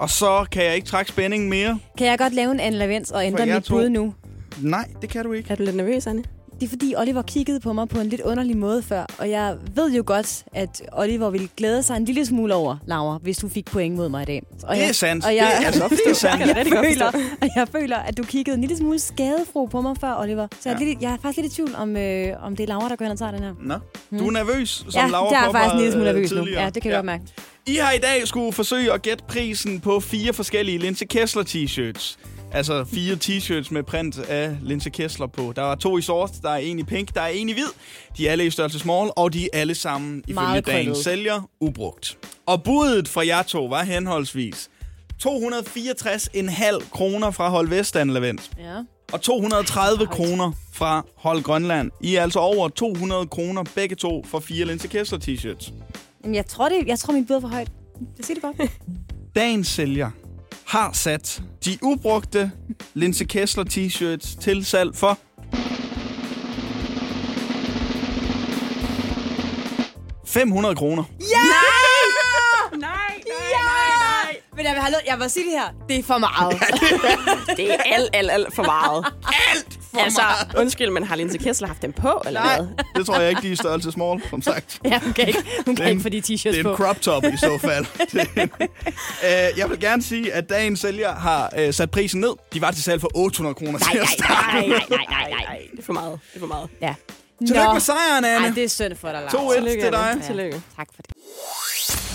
B: Og så kan jeg ikke trække spændingen mere.
C: Kan jeg godt lave en Anne Lavens og ændre mit
B: to.
C: bud nu?
B: Nej, det kan du ikke.
H: Er du lidt nervøs, Anne?
C: Det er fordi Oliver kiggede på mig på en lidt underlig måde før, og jeg ved jo godt, at Oliver ville glæde sig en lille smule over, Laura, hvis du fik point mod mig i dag. Og
B: Det er
C: jeg,
B: sandt.
C: Og jeg,
B: Det er altså- det er sandt.
C: jeg,
H: jeg
C: føler, jeg føler, at du kiggede en lille smule skadefro på mig før, Oliver. Så jeg, er
B: Ja.
C: lidt, jeg er faktisk lidt i tvivl, om, øh, om det er Laura, der går hen og tager den her.
B: Nå, du er nervøs, som
C: Hmm. ja,
B: Laura
C: det er jeg faktisk en lille smule
B: påpegede,
C: nervøs
B: øh,
C: nu.
B: tidligere.
C: Ja, det kan jeg godt mærke.
B: I har i dag skulle forsøge at gætte prisen på fire forskellige Linse Kessler t-shirts. Altså fire t-shirts med print af Linse Kessler på. Der er to i sort, der er en i pink, der er en i hvid. De er alle i størrelse small, og de er alle sammen ifølge dagens sælger ubrugt. Og budet fra jer to var henholdsvis 264,5 kroner fra Hold Vestan Levent
C: Ja.
B: og 230 kroner fra Hold Grønland. I er altså over 200 kroner begge to for fire Linse Kessler t-shirts.
C: Jeg tror, det, jeg tror, min bud er for højt. Det siger det godt.
B: Dagens sælger har sat de ubrugte Linse Kessler t-shirts til salg for... ...500 kroner.
H: Ja! Yeah!
C: Ja! Men jeg vil, have, jeg vil sige det her. Det er for meget.
H: Det er alt, alt, alt for meget.
B: Alt for
H: altså,
B: meget.
H: undskyld, men har Linse Kessler haft dem på, eller
B: Nej,
H: hvad?
B: det tror jeg ikke, de er i størrelse small, som sagt.
C: ja, hun kan ikke, hun
B: Det
C: kan
B: er
C: ikke
B: en-
C: få de
B: Det
C: t-shirts
B: er
C: på.
B: en crop top i så fald. uh, jeg vil gerne sige, at dagens sælger har uh, sat prisen ned. De var til salg for 800 kroner
C: Nej,
B: til at
C: nej,
B: starte.
C: nej, nej, nej, nej, nej.
H: Nej, det er for meget. Det er for meget.
C: Ja.
B: Tillykke med sejren, Anne.
C: Ej, det er synd for dig, Lars.
B: 2-1
H: Tillykke,
B: til dig.
H: Anne. Tillykke.
C: Tak for det.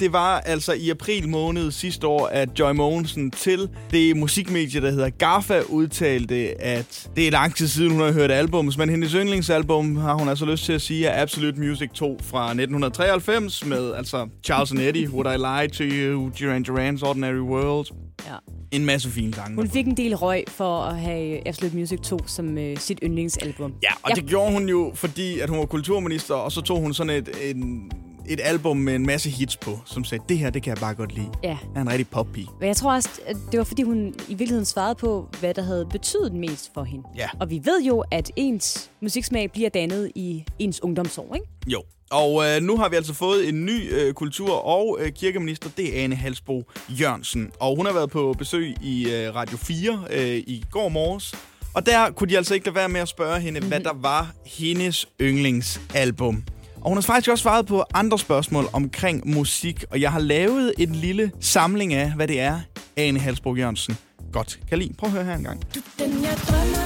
B: Det var altså i april måned sidste år, at Joy Mogensen til det musikmedie, der hedder GAFA, udtalte, at det er lang tid siden, hun har hørt albums, men hendes yndlingsalbum har hun altså lyst til at sige er Absolute Music 2 fra 1993 med altså Charles and Eddie, Would I Lie to You, Duran Duran's Ordinary World.
C: Ja.
B: En masse fine sange.
C: Hun fik en del røg for at have Absolute Music 2 som øh, sit yndlingsalbum.
B: Ja, og
C: Ja.
B: det gjorde hun jo, fordi at hun var kulturminister, og så tog hun sådan et, en, et album med en masse hits på, som sagde, det her, det kan jeg bare godt lide.
C: Ja.
B: Er en rigtig poppige.
C: Men jeg tror også, at det var fordi hun i virkeligheden svarede på, hvad der havde betydet mest for hende.
B: Ja.
C: Og vi ved jo, at ens musiksmag bliver dannet i ens ungdomsår, ikke?
B: Jo. Og øh, nu har vi altså fået en ny øh, kultur- og øh, kirkeminister. Det er Ane Halsbo Jørgensen. Og hun har været på besøg i øh, Radio 4 øh, i går morges. Og der kunne de altså ikke lade være med at spørge hende, hvad der var hendes yndlingsalbum. Og hun har faktisk også svaret på andre spørgsmål omkring musik. Og jeg har lavet en lille samling af, hvad det er, Ane Halsbo Jørgensen godt kan lide. Prøv at høre her en gang.
I: Den jeg drømmer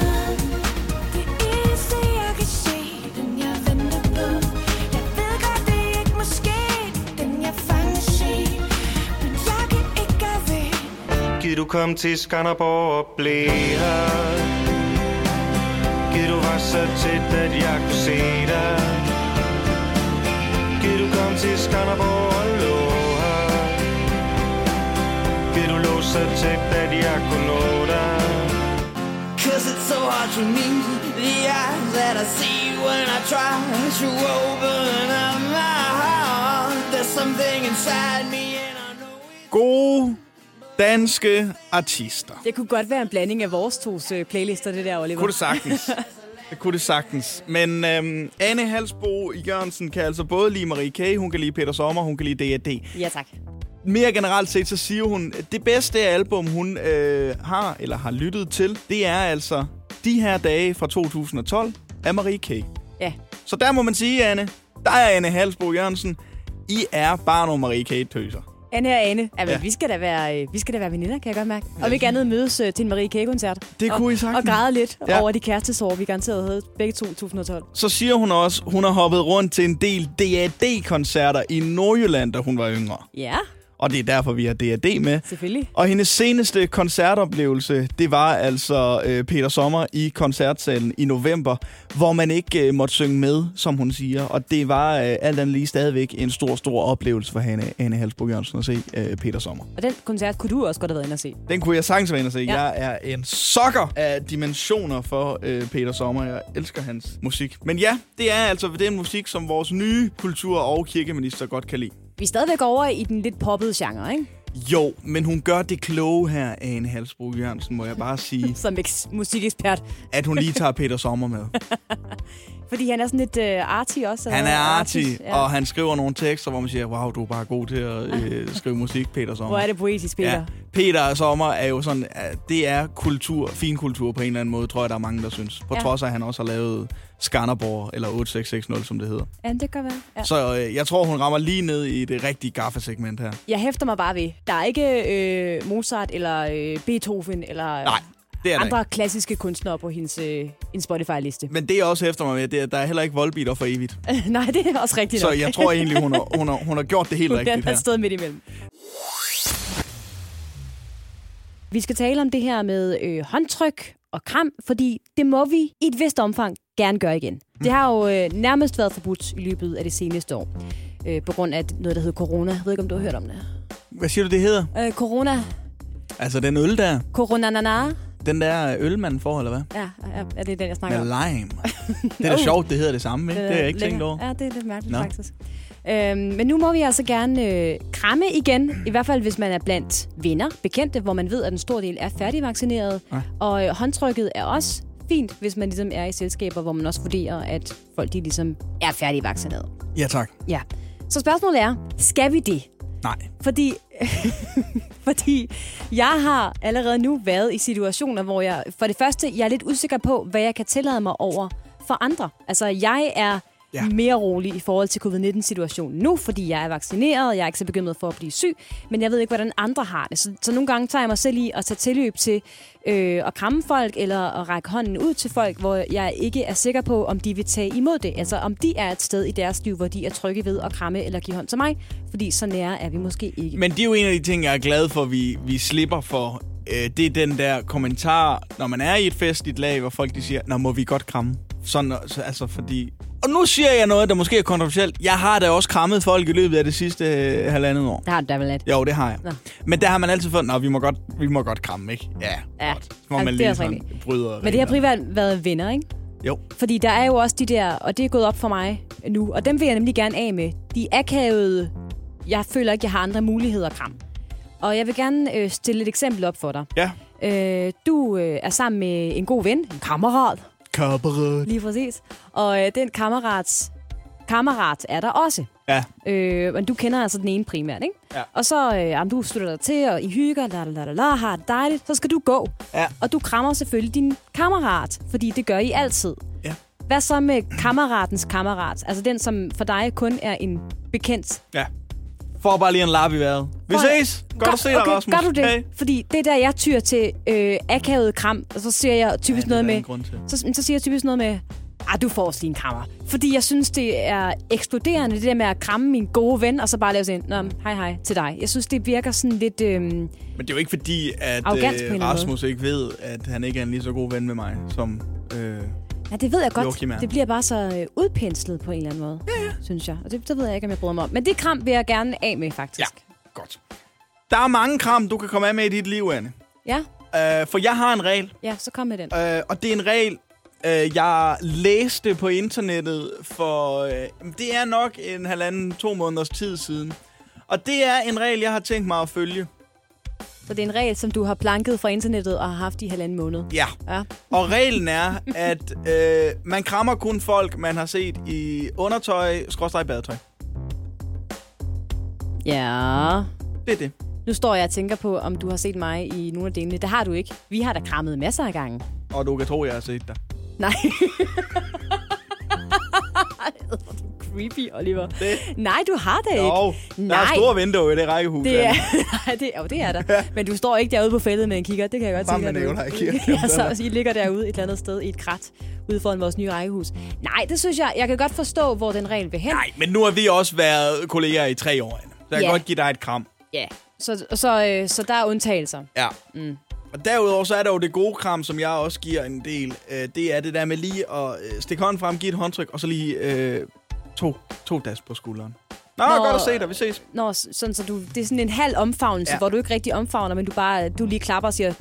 I: se Den jeg ved
J: Giv du kom til Skanderborg og blev her Giv du var så tæt, at jeg kunne se dig du til Skanderborg og lå her Giv du lå så tæt, at jeg kunne nå dig
K: Cause it's so hard to meet the eyes that I see when I try to open up my heart. There's something inside me and I know it.
B: Gode danske artister.
C: Det kunne godt være en blanding af vores tos øh, playlister, det der, Oliver.
B: kunne det sagtens. Det kunne det sagtens. Men øhm, Anne Halsbo Jørgensen kan altså både lide Marie K., hun kan lide Peter Sommer, hun kan lide D.A.D.
C: Ja, tak.
B: Mere generelt set, så siger hun, at det bedste album, hun øh, har eller har lyttet til, det er altså De her dage fra 2012 af Marie K.
C: Ja.
B: Så der må man sige, Anne, der er Anne Halsbo Jørgensen. I er bare nogle Marie K-tøser.
C: Anne og Anne. Ja, men
B: Ja.
C: vi skal da være, øh, vi skal da være veninder, kan jeg godt mærke. Og vi andet mødes øh, til en Marie K-koncert.
B: Det
C: og,
B: kunne I sagtens.
C: Og græde lidt
B: Ja.
C: ja. over de kærestesår, vi garanteret havde begge to 2012.
B: Så siger hun også, hun har hoppet rundt til en del DAD-koncerter i Nordjylland, da hun var yngre.
C: Ja.
B: Og det er derfor, vi har D&D med.
C: Selvfølgelig.
B: Og hendes seneste koncertoplevelse, det var altså øh, Peter Sommer i koncertsalen i november, hvor man ikke øh, måtte synge med, som hun siger. Og det var øh, alt andet lige stadigvæk en stor, stor oplevelse for Hanne, Anne Halsbro Jørgensen at se øh, Peter Sommer.
C: Og den koncert kunne du også godt have været inde og se.
B: Den kunne jeg sagtens være inde og se.
C: Ja.
B: Jeg er en sokker af dimensioner for øh, Peter Sommer. Jeg elsker hans musik. Men ja, det er altså den musik, som vores nye kultur- og kirkeminister godt kan lide.
C: Vi er stadigvæk over i den lidt poppede genre, ikke?
B: Jo, men hun gør det kloge her, Ane Halsbro Jørgensen, må jeg bare sige,
C: Som eks- musikekspert.
B: at hun lige tager Peter Sommer med.
C: Fordi han er sådan lidt øh, arty også.
B: Han er arty,
C: ja.
B: og han skriver nogle tekster, hvor man siger, wow, du er bare god til at øh, skrive musik, Peter Sommer.
C: Hvor er det poetisk, Peter.
B: Ja, Peter Sommer er jo sådan, at det er kultur, fin kultur på en eller anden måde, tror jeg, der er mange, der synes. På
C: ja.
B: trods af, at han også har lavet Skanderborg, eller 8660, som det hedder.
C: Ja, det kan være. Ja.
B: Så øh, jeg tror, hun rammer lige ned i det rigtige gaffesegment her.
C: Jeg hæfter mig bare ved, der er ikke øh, Mozart eller øh, Beethoven eller
B: Nej, det er
C: andre klassiske kunstnere på hendes øh, en Spotify-liste.
B: Men det jeg også hæfter mig med, det er, at der er heller ikke voldbeater for evigt.
C: Nej, det er også rigtigt
B: Så
C: nok.
B: jeg tror egentlig, hun har, hun har, hun har gjort det helt
C: Hun
B: rigtigt
C: er
B: her.
C: et sted midt imellem. Vi skal tale om det her med øh, håndtryk og kram, fordi det må vi i et vist omfang gerne gøre igen. Det har jo øh, nærmest været forbudt i løbet af det seneste år, øh, på grund af noget, der hedder corona. Jeg ved ikke, om du har hørt om det.
B: Hvad siger du, det hedder?
C: Øh, corona.
B: Altså den øl der,
C: Corona nana.
B: den der øl, man får, eller hvad?
C: Ja, ja, er det den, jeg snakker
B: Med
C: om?
B: lime. Det er da sjovt, det hedder det samme, ikke? Det har jeg ikke tænkt over.
C: Ja, det er lidt mærkeligt
B: Nå.
C: faktisk. Øhm, men nu må vi altså gerne øh, kramme igen, i hvert fald hvis man er blandt venner, bekendte, hvor man ved, at en stor del er færdigvaccineret.
B: Ja.
C: Og øh, håndtrykket er også fint, hvis man ligesom er i selskaber, hvor man også vurderer, at folk de ligesom er færdigvaccineret.
B: Ja, tak.
C: Ja. Så spørgsmålet er, skal vi det?
B: Nej.
C: Fordi, fordi jeg har allerede nu været i situationer, hvor jeg for det første, jeg er lidt usikker på, hvad jeg kan tillade mig over for andre. Altså, jeg er ja. Mere rolig i forhold til covid-19-situationen nu, fordi jeg er vaccineret, jeg er ikke så bekymret for at blive syg, men jeg ved ikke, hvordan andre har det. Så, så nogle gange tager jeg mig selv i at tage tilløb til øh, at kramme folk, eller at række hånden ud til folk, hvor jeg ikke er sikker på, om de vil tage imod det. Altså, om de er et sted i deres liv, hvor de er trygge ved at kramme eller give hånd til mig, fordi så nære er vi måske ikke.
B: Men det er jo en af de ting, jeg er glad for, vi, vi slipper for. Øh, det er den der kommentar, når man er i et festligt lag, hvor folk de siger, Nå, må vi godt kramme? Sådan, så, altså fordi... Og nu siger jeg noget, der måske er kontroversielt. Jeg har da også krammet folk i løbet af det sidste øh, halvandet år.
C: Der har du da vel lidt.
B: Jo, det har jeg.
C: Nå.
B: Men der har man altid fået, nå, vi må godt, vi må godt kramme, ikke? Ja,
C: Ja,
B: godt. Så må
C: ja,
B: man
C: det
B: lige sådan
C: rigtigt.
B: bryde
C: Men det har primært været venner, ikke?
B: Jo.
C: Fordi der er jo også de der, og det er gået op for mig nu, og dem vil jeg nemlig gerne af med. De akavede, jeg føler ikke, jeg har andre muligheder at kramme. Og jeg vil gerne øh, stille et eksempel op for dig.
B: Ja.
C: Øh, du øh, er sammen med en god ven, en kammerat,
B: Kammerat.
C: lige præcis. Og øh, den kammerats kammerat er der også.
B: Ja.
C: Øh, men du kender altså den ene primært, ikke?
B: Ja.
C: Og så, øh, jamen, du slutter dig til, og I hygger, la, la, la, la, har det dejligt. Så skal du gå.
B: Ja.
C: Og du krammer selvfølgelig din kammerat, fordi det gør I altid.
B: Ja.
C: Hvad så med kammeratens kammerat? Altså den, som for dig kun er en bekendt.
B: Ja. Får bare lige en lap i vejret. Vi ses. Godt at se dig,
C: okay,
B: Rasmus.
C: gør du det?
B: Hey.
C: Fordi det er der, jeg tyr til øh, akavet kram, og så siger jeg typisk
B: Ja,
C: noget med... Så, så siger jeg typisk noget med, ah, du får også lige en krammer. Fordi jeg synes, det er ekskluderende, det der med at kramme min gode ven, og så bare lave sådan, Nå, men, hej hej til dig. Jeg synes, det virker sådan lidt... Øhm,
B: Men det er jo ikke fordi, at
C: en
B: øh, Rasmus ikke ved, at han ikke er en lige så god ven med mig, som... Øh,
C: ja, det ved jeg godt.
B: Joachim er.
C: Det bliver bare så øh, udpenslet på en eller anden måde, ja, ja. synes jeg. Og det, det ved jeg ikke, om jeg bryder mig om. Men det kram vil jeg gerne af med, faktisk.
B: Ja. godt. Der er mange kram, du kan komme af med i dit liv, Anne.
C: Ja,
B: Uh, for jeg har en regel,
C: ja så kom med den.
B: uh, og det er en regel, uh, jeg læste på internettet for... Uh, det er nok en halvanden, to måneders tid siden. Og det er en regel, jeg har tænkt mig at følge.
C: Så det er en regel, som du har planket fra internettet og har haft i halvanden måned.
B: Ja.
C: Ja.
B: Og reglen er, at øh, man krammer kun folk, man har set i undertøj, skråstrej badetøj.
C: Ja.
B: Det er det.
C: Nu står jeg og tænker på, om du har set mig i nogle af delene. Det har du ikke. Vi har da krammet masser af gange.
B: Og du kan tro, jeg har set dig.
C: Nej. Creepy, Oliver.
B: Det.
C: Nej, du har det ikke.
B: Jo, der er store vinduer i det rækkehus.
C: Det er, nej, det, jo, det er der. Men du står ikke derude på fældet med en kigger. Det kan jeg godt
B: Sammen
C: sige.
B: med
C: nu.
B: Nikolaj Kirk.
C: ja, så I ligger derude et eller andet sted i et krat ude foran vores nye rækkehus. Nej, det synes jeg, jeg kan godt forstå, hvor den regel vil hen.
B: Nej, men nu har vi også været kolleger i tre år. Så jeg kan
C: Ja.
B: godt give dig et kram.
C: Ja, så, så, øh, så der er undtagelser.
B: Ja.
C: Mm.
B: Og derudover så er der jo det gode kram, som jeg også giver en del. Øh, det er det der med lige at øh, stikke hånden frem, give et håndtryk, og så lige øh, to, to das på skulderen. Nå, Nå, godt at se dig. Vi ses.
C: Nå, sådan, så du, det er sådan en halv omfavnelse,
B: Ja.
C: hvor du ikke rigtig omfavner, men du bare du lige klapper og siger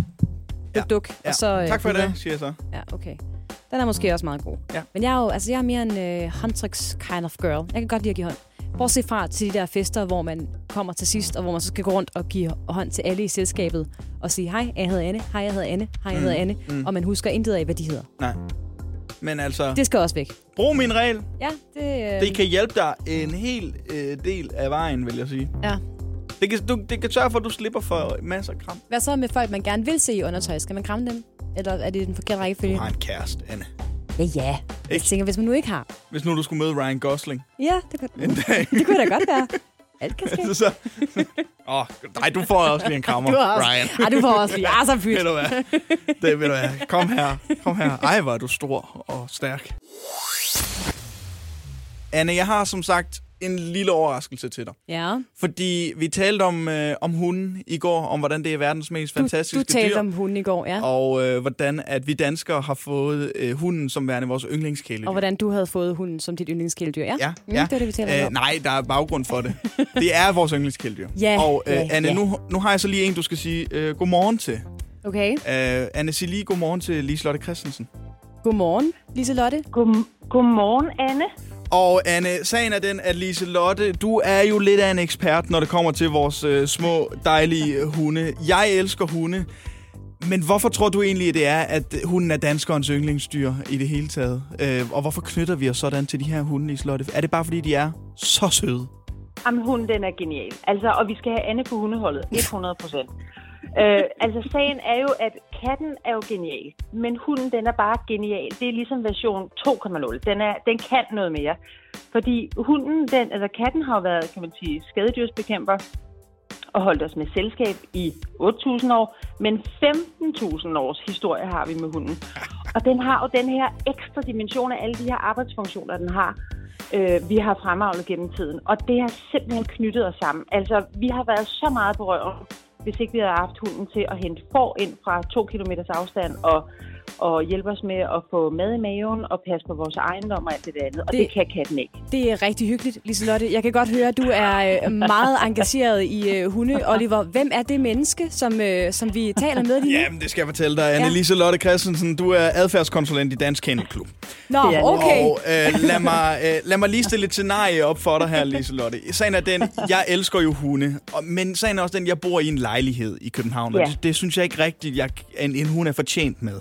C: duk, duk.
B: Ja.
C: Og så, øh,
B: tak for
C: videre.
B: det, siger jeg så.
C: Ja, okay. Den er måske også meget god.
B: Ja.
C: Men jeg er jo altså, jeg er mere en øh, håndtryks kind of girl. Jeg kan godt lide at give hånd. Bortset fra til de der fester, hvor man kommer til sidst, og hvor man så skal gå rundt og give hånd til alle i selskabet, og sige, hej, jeg hedder Anne, hej, jeg hedder Anne, hej, jeg
B: Mm,
C: hedder Anne,
B: mm.
C: og man husker intet af, hvad de hedder.
B: Nej. Men altså,
C: Det skal også væk.
B: brug min regel.
C: Ja, det... Øh,
B: Det kan hjælpe dig en hel øh, del af vejen, vil jeg sige.
C: Ja.
B: Det kan, du, det kan sørge for, at du slipper for masser af kram.
C: Hvad så med folk, man gerne vil se i undertøj? Skal man kramme dem? Eller er det den forkerte rækkefølge?
B: Du har en kæreste, Anne.
C: Ja, ja. Jeg tænker, hvis man nu ikke har.
B: Hvis nu du skulle møde Ryan Gosling
C: Ja, det kunne,
B: en dag.
C: det kunne da godt være. Alt kan ske.
B: så, åh, nej, du får også lige en krammer,
C: Du også,
B: Ryan.
C: Ej, du får også lige. Ah, så pyt.
B: Ved du hvad? Det ved du hvad. Kom her. Kom her. Ej, hvor er du stor og stærk. Anne, jeg har som sagt en lille overraskelse til dig.
C: Ja.
B: Fordi vi talte om, øh, om hunden i går, om hvordan det er verdens mest
C: Du,
B: fantastiske
C: du talte
B: dyr.
C: om hunden i går, ja. Og,
B: øh, hvordan at vi danskere har fået øh, hunden som værende vores yndlingskæledyr.
C: og hvordan du havde fået hunden som dit yndlingskæledyr. Ja,
B: Ja,
C: Mm,
B: ja.
C: det er det, vi taler
B: Øh,
C: om.
B: nej, der er baggrund for det. Det er vores yndlingskæledyr.
C: Ja,
B: Og øh,
C: ja,
B: Anne,
C: ja.
B: nu, nu har jeg så lige en, du skal sige øh, godmorgen til.
C: Okay.
B: Øh, Anne, sig lige godmorgen til Liselotte Christensen.
C: Godmorgen, Liselotte.
L: God, godmorgen, Anne.
B: Og Anne, sagen er den, at Liselotte, du er jo lidt af en ekspert, når det kommer til vores øh, små, dejlige hunde. Jeg elsker hunde. Men hvorfor tror du egentlig, det er, at hunden er danskerens yndlingsdyr i det hele taget? Øh, og hvorfor knytter vi os sådan til de her hunde, Liselotte? Er det bare, fordi de er så søde?
L: Jamen, hunden, den er genial. Altså, og vi skal have Anne på hundeholdet. 100 procent. øh, altså, sagen er jo, at katten er jo genial. Men hunden, den er bare genial. Det er ligesom version 2.0. Den, er, den kan noget mere. Fordi hunden, den, altså katten har jo været, kan man sige, skadedyrsbekæmper og holdt os med selskab i 8.000 år, men 15.000 års historie har vi med hunden. Og den har jo den her ekstra dimension af alle de her arbejdsfunktioner, den har, øh, vi har fremavlet gennem tiden. Og det har simpelthen knyttet os sammen. Altså, vi har været så meget på røven, hvis ikke vi havde haft hunden til at hente får ind fra to kilometers afstand og, og hjælpe os med at få mad i maven og passe på vores ejendom og alt det der andet. Og det,
C: Det-
L: kan katten ikke.
C: Det er rigtig hyggeligt, Liselotte. Jeg kan godt høre, at du er øh, meget engageret i øh, hunde. Oliver, hvem er det menneske, som, øh, som vi taler med lige nu?
B: Jamen, det skal jeg fortælle dig. Anne
C: Ja.
B: Liselotte Christensen, du er adfærdskonsulent i Dansk Kennelklub.
C: Nå,
L: Det er
C: okay.
B: Og øh, lad, mig, øh, lad mig lige stille et scenarie op for dig her, Liselotte. Sagen er den, jeg elsker jo hunde, og, men sagen er også den, jeg bor i en lejlighed i København, og
L: Ja.
B: det, det synes jeg ikke rigtigt, jeg, en, en hund er fortjent med.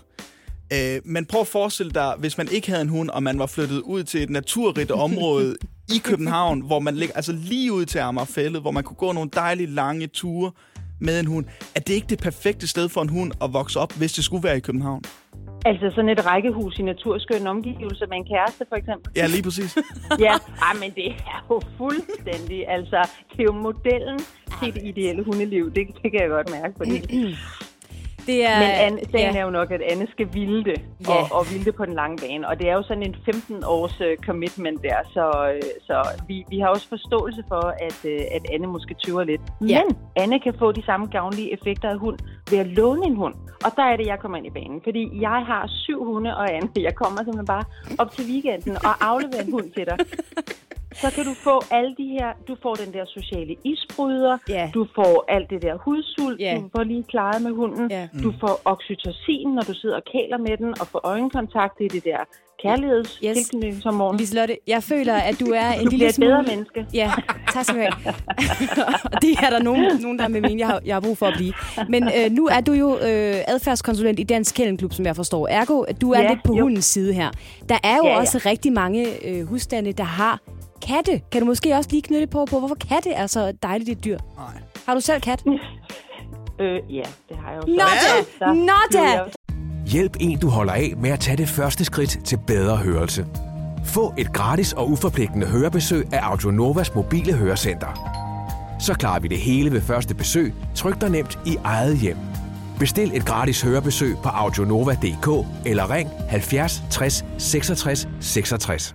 B: Øh, men prøv at forestille dig, hvis man ikke havde en hund, og man var flyttet ud til et naturrigt område i København, hvor man ligger altså lige ud til Amagerfællet, hvor man kunne gå nogle dejlige lange ture med en hund. Er det ikke det perfekte sted for en hund at vokse op, hvis det skulle være i København?
L: Altså sådan et rækkehus i naturskønne omgivelser med en kæreste, for eksempel.
B: Ja, lige præcis.
L: Ja, ej, men det er jo fuldstændig, altså, det er jo modellen til det ideelle hundeliv. Det, det kan jeg godt mærke, fordi...
C: Det er,
L: Men Anne, sagen
C: ja.
L: er jo nok, at Anne skal vilde det,
C: Ja.
L: og, og vilde det på den lange bane. Og det er jo sådan en 15-års uh, commitment der, så, øh, så vi, vi har også forståelse for, at, uh, at Anne måske tøver lidt.
C: Ja.
L: Men Anne kan få de samme gavnlige effekter af hund ved at låne en hund. Og der er det, jeg kommer ind i banen. Fordi jeg har syv hunde, og Anne, jeg kommer simpelthen bare op til weekenden og afleverer en hund til dig. Så kan du få alle de her, du får den der sociale isbryder,
C: Ja.
L: du får alt det der hudsult,
C: Ja.
L: du får lige klaret med hunden,
C: Ja.
L: du får oxytocin, når du sidder og kæler med den, og får øjenkontakt, det er det der kærlighedstilknytningshormon.
C: Liselotte, jeg føler, at du er en
L: Du
C: lille smule...
L: bedre menneske.
C: Ja, tak skal du have. Det er der nogen, nogen der med mene, jeg har, jeg har brug for at blive. Men øh, nu er du jo øh, adfærdskonsulent i Dansk Kennelklub, som jeg forstår. Ergo, du er
L: Ja,
C: lidt på
L: jo.
C: hundens side her. Der er jo
L: Ja, ja.
C: også rigtig mange øh, husstande, der har katte. Kan du måske også lige knytte på, på hvorfor katte er så dejligt et dyr?
B: Nej.
C: Har du selv kat?
L: Øh, ja, det har jeg jo.
C: Nå
L: så.
C: da! Nå
L: blev
C: da!
L: jeg-
D: Hjælp en, du holder af med at tage det første skridt til bedre hørelse. Få et gratis og uforpligtende hørebesøg af Audionovas mobile hørecenter. Så klarer vi det hele ved første besøg, tryk dig nemt i eget hjem. Bestil et gratis hørebesøg på audionova.dk eller ring 70 60 66 66.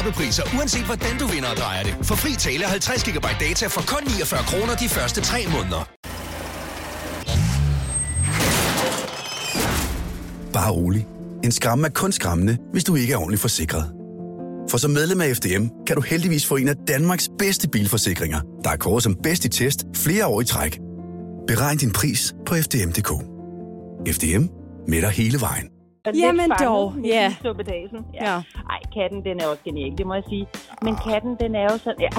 M: Skrabe priser, uanset hvordan du vinder og drejer det. For fri tale 50 GB data for kun 49 kroner de første 3 måneder.
N: Bare rolig. En skræmme er kun skræmmende, hvis du ikke er ordentligt forsikret. For som medlem af FDM kan du heldigvis få en af Danmarks bedste bilforsikringer, der er kåret som bedst i test flere år i træk. Beregn din pris på FDM.dk. FDM med dig hele vejen
L: er lidt
C: Jamen
L: fanget
C: dog, ja.
L: suppedasen. Ja.
C: Ja.
L: Ej, katten, den er også genial, det må jeg sige. Men katten, den er jo sådan... Ja.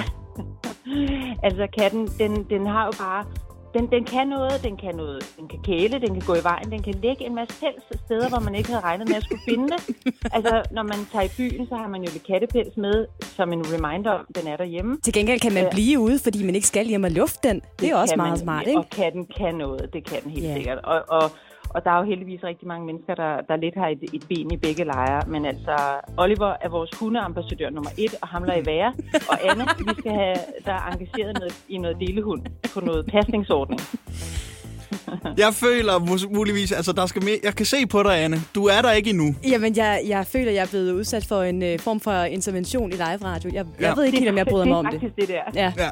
L: altså, katten, den, den har jo bare... Den, den kan noget, den kan noget. Den kan kæle, den kan gå i vejen, den kan lægge en masse pels steder, hvor man ikke havde regnet med at skulle finde det. Altså, når man tager i byen, så har man jo lidt kattepels med, som en reminder om, den er derhjemme.
C: Til gengæld kan man blive ude, fordi man ikke skal hjem og lufte den. Det er også meget
L: man,
C: smart, ikke?
L: Og katten kan noget, det kan den helt yeah. sikkert. Og, og, og der er jo heldigvis rigtig mange mennesker, der, der lidt har et, et ben i begge lejre. Men altså, Oliver er vores hundeambassadør nummer et, og hamler i være. Og Anne, vi skal have der er engageret noget, i noget delehund på noget pasningsordning.
B: Jeg føler muligvis, altså der skal mere, jeg kan se på dig, Anne. Du er der ikke endnu.
C: Jamen, jeg, jeg føler, jeg er blevet udsat for en øh, form for intervention i live-radio. Jeg, jeg
B: Ja.
C: ved ikke helt, om jeg bryder mig om
L: det.
C: det.
L: er faktisk det der.
C: Ja.
B: Ja.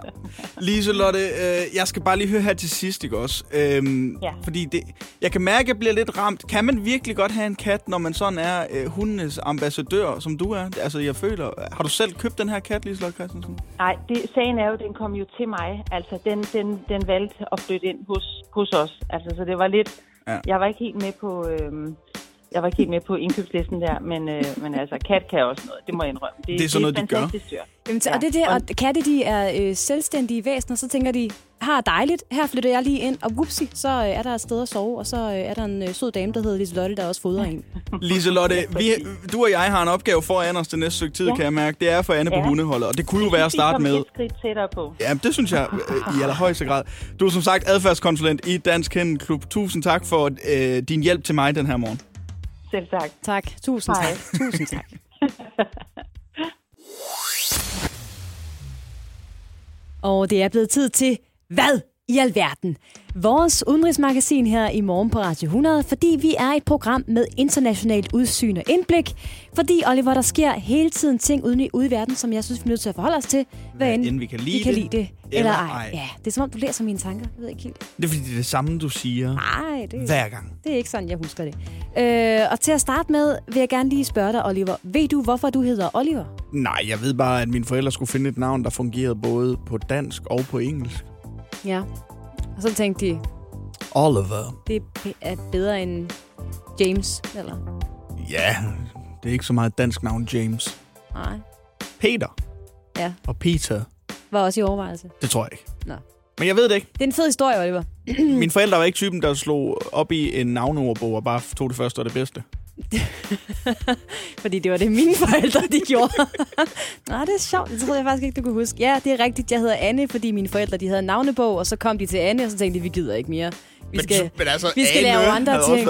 B: Liselotte, øh, jeg skal bare lige høre her til sidst, ikke også? Øhm,
L: Ja.
B: Fordi det, jeg kan mærke, at jeg bliver lidt ramt. Kan man virkelig godt have en kat, når man sådan er øh, hundenes ambassadør, som du er? Altså, jeg føler... Har du selv købt den her kat, Liselotte Christensen?
L: Nej, det, sagen er jo, den kom jo til mig. Altså, den, den, den valgte at flytte ind hos, hos os. Altså, så det var lidt...
B: Ja.
L: Jeg var ikke helt med på... Øhm, jeg var ikke helt med på indkøbslisten der, men, øh, men altså, kat kan også noget, det må jeg indrømme.
B: Det er sådan noget, de gør.
L: dyr.
C: Jamen, ja. Og det er det, og katte, de er øh, selvstændige væsener, så tænker de, har dejligt, her flytter jeg lige ind, og whoopsie, så øh, er der et sted at sove, og så øh, er der en øh, sød dame, der hedder Liselotte, der også fodrer en.
B: Liselotte, vi, du og jeg har en opgave foran os det næste stykke tid, ja. Kan jeg mærke. Det er for Anne på
L: Ja.
B: hundeholdet, og det kunne jo være at starte med...
L: et skridt tættere på.
B: Ja, det synes jeg øh, i allerhøjeste grad. Du er som sagt adfærdskonsulent i Dansk Kennelklub. Tusind tak for øh, din hjælp til mig den her morgen.
L: Selv tak.
C: Tak, tusind
L: Hej.
C: tak, tusind tak. Og det er blevet tid til, hvad i alverden? Vores udenrigsmagasin her i morgen på Radio 100, fordi vi er et program med internationalt udsyn og indblik. Fordi, Oliver, der sker hele tiden ting ude i, ude i verden, som jeg synes, vi er nødt til at forholde os til. Hvad end
B: vi kan lide
C: vi kan
B: det,
C: lide det.
B: eller
C: Eller,
B: ej.
C: ej. Ja, det er som om, du læser mine tanker. Jeg ved ikke helt.
B: Det er fordi, det er det samme, du siger.
C: Nej, det,
B: Hver gang.
C: det er ikke sådan, jeg husker det. Øh, og til at starte med, vil jeg gerne lige spørge dig, Oliver. Ved du, hvorfor du hedder Oliver?
B: Nej, jeg ved bare, at mine forældre skulle finde et navn, der fungerede både på dansk og på engelsk.
C: Ja. Og så tænkte de,
B: Oliver.
C: det er bedre end James, eller?
B: Ja, det er ikke så meget et dansk navn, James.
C: Nej.
B: Peter
C: Ja,
B: og Peter.
C: var også i overvejelse.
B: Det tror jeg ikke.
C: Nå.
B: Men jeg ved det ikke.
C: Det er en fed historie, Oliver.
B: Mine forældre var ikke typen, der slog op i en navneordbog og bare tog det første og det bedste.
C: Fordi det var det, mine forældre de gjorde. Nej, det er sjovt. Det troede jeg faktisk ikke, du kunne huske. Ja, det er rigtigt. Jeg hedder Anne, fordi mine forældre de havde en navnebog, og så kom de til Anne, og så tænkte de, vi gider ikke mere. Vi
B: Men
C: skal,
B: så- men altså,
C: vi skal
B: Anne
C: lave andre ting.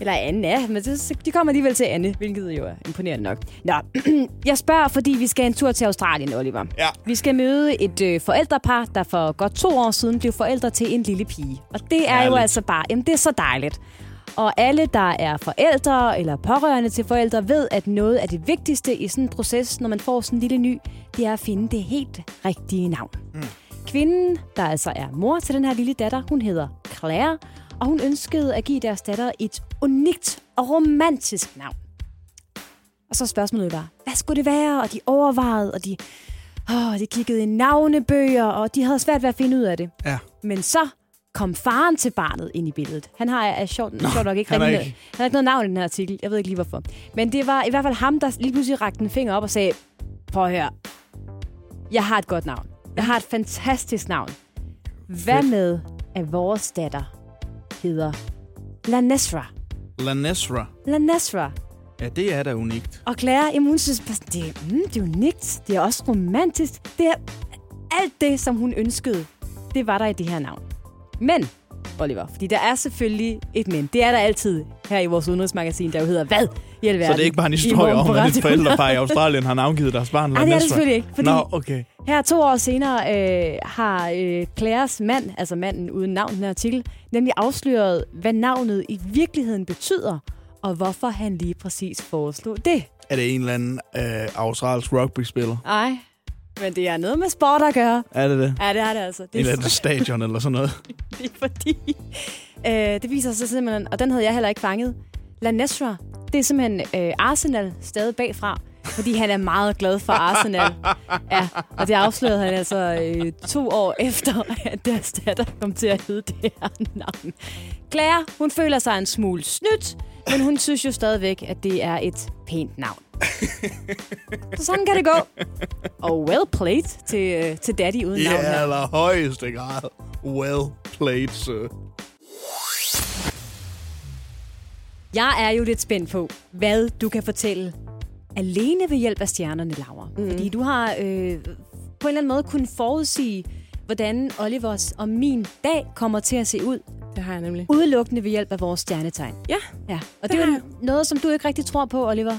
C: Eller Anne, ja, men det, de kommer alligevel til Anne, hvilket jo er imponerende nok. Nå, jeg spørger, fordi vi skal en tur til Australien, Oliver.
B: Ja.
C: Vi skal møde et øh, forældrepar, der for godt to år siden blev forældre til en lille pige. Og det er jo
B: Herligt.
C: altså bare, jamen det er så dejligt. Og alle, der er forældre eller pårørende til forældre, ved, at noget af det vigtigste i sådan en proces, når man får sådan en lille ny, det er at finde det helt rigtige navn. Mm. Kvinden, der altså er mor til den her lille datter, hun hedder Claire, og hun ønskede at give deres datter et unikt og romantisk navn. Og så spørgsmålet bare, hvad skulle det være? Og de overvejede, og de, åh, de kiggede i navnebøger, og de havde svært ved at finde ud af det.
B: Ja.
C: Men så kom faren til barnet ind i billedet. Han har er sjovt,
B: Nå,
C: sjovt nok ikke
B: han
C: rigtig
B: ikke-
C: han har ikke noget navn i den her artikel. Jeg ved ikke lige hvorfor. Men det var i hvert fald ham, der lige pludselig rakte en finger op og sagde, prøv at høre, jeg har et godt navn. Jeg har et fantastisk navn. Hvad med, at vores datter hedder Lanesra?
B: Lanesra.
C: Lanesra.
B: Ja, det er da unikt.
C: Og Claire, jamen, hun synes bare, det, er, mm, det er unikt. Det er også romantisk. Det er alt det, som hun ønskede, det var der i det her navn. Men, Oliver, fordi der er selvfølgelig et men. Det er der altid her i vores udenrigsmagasin, der jo hedder Hvad i alverden?
B: Så det er ikke bare en historie om, at
C: Radio
B: forældrepar i Australien har navngivet deres barn?
C: Nej, det er det selvfølgelig ikke, fordi-
B: Nå, okay.
C: Her to år senere øh, har øh, Claires mand, altså manden uden navn i den artikel, nemlig afsløret, hvad navnet i virkeligheden betyder, og hvorfor han lige præcis foreslog det.
B: Er det en eller anden øh, australsk rugby-spiller?
C: Nej, men det er noget med sport at gøre.
B: Er det det?
C: Ja, det er det altså. Det
B: eller
C: er,
B: anden stadion eller sådan noget?
C: det er fordi... Øh, det viser sig simpelthen, og den havde jeg heller ikke fanget. Lanestra, det er simpelthen øh, Arsenal stadig bagfra, fordi han er meget glad for Arsenal. Ja, og det afslørede han altså øh, to år efter, at deres datter kom til at hedde det her navn. Claire, hun føler sig en smule snydt, men hun synes jo stadigvæk, at det er et pænt navn. Så sådan kan det gå. Og well played til, øh, til daddy uden
B: I
C: navn her.
B: allerhøjeste grad. Well played, sir.
C: Jeg er jo lidt spændt på, hvad du kan fortælle alene ved hjælp af stjernerne, Laura. Mm. Fordi du har øh, på en eller anden måde kunnet forudsige, hvordan Olivers og min dag kommer til at se ud.
H: Det har jeg nemlig.
C: Udelukkende ved hjælp af vores stjernetegn.
H: Ja.
C: ja. Og
H: Det
C: det, er jo noget, som du ikke rigtig tror på, Oliver.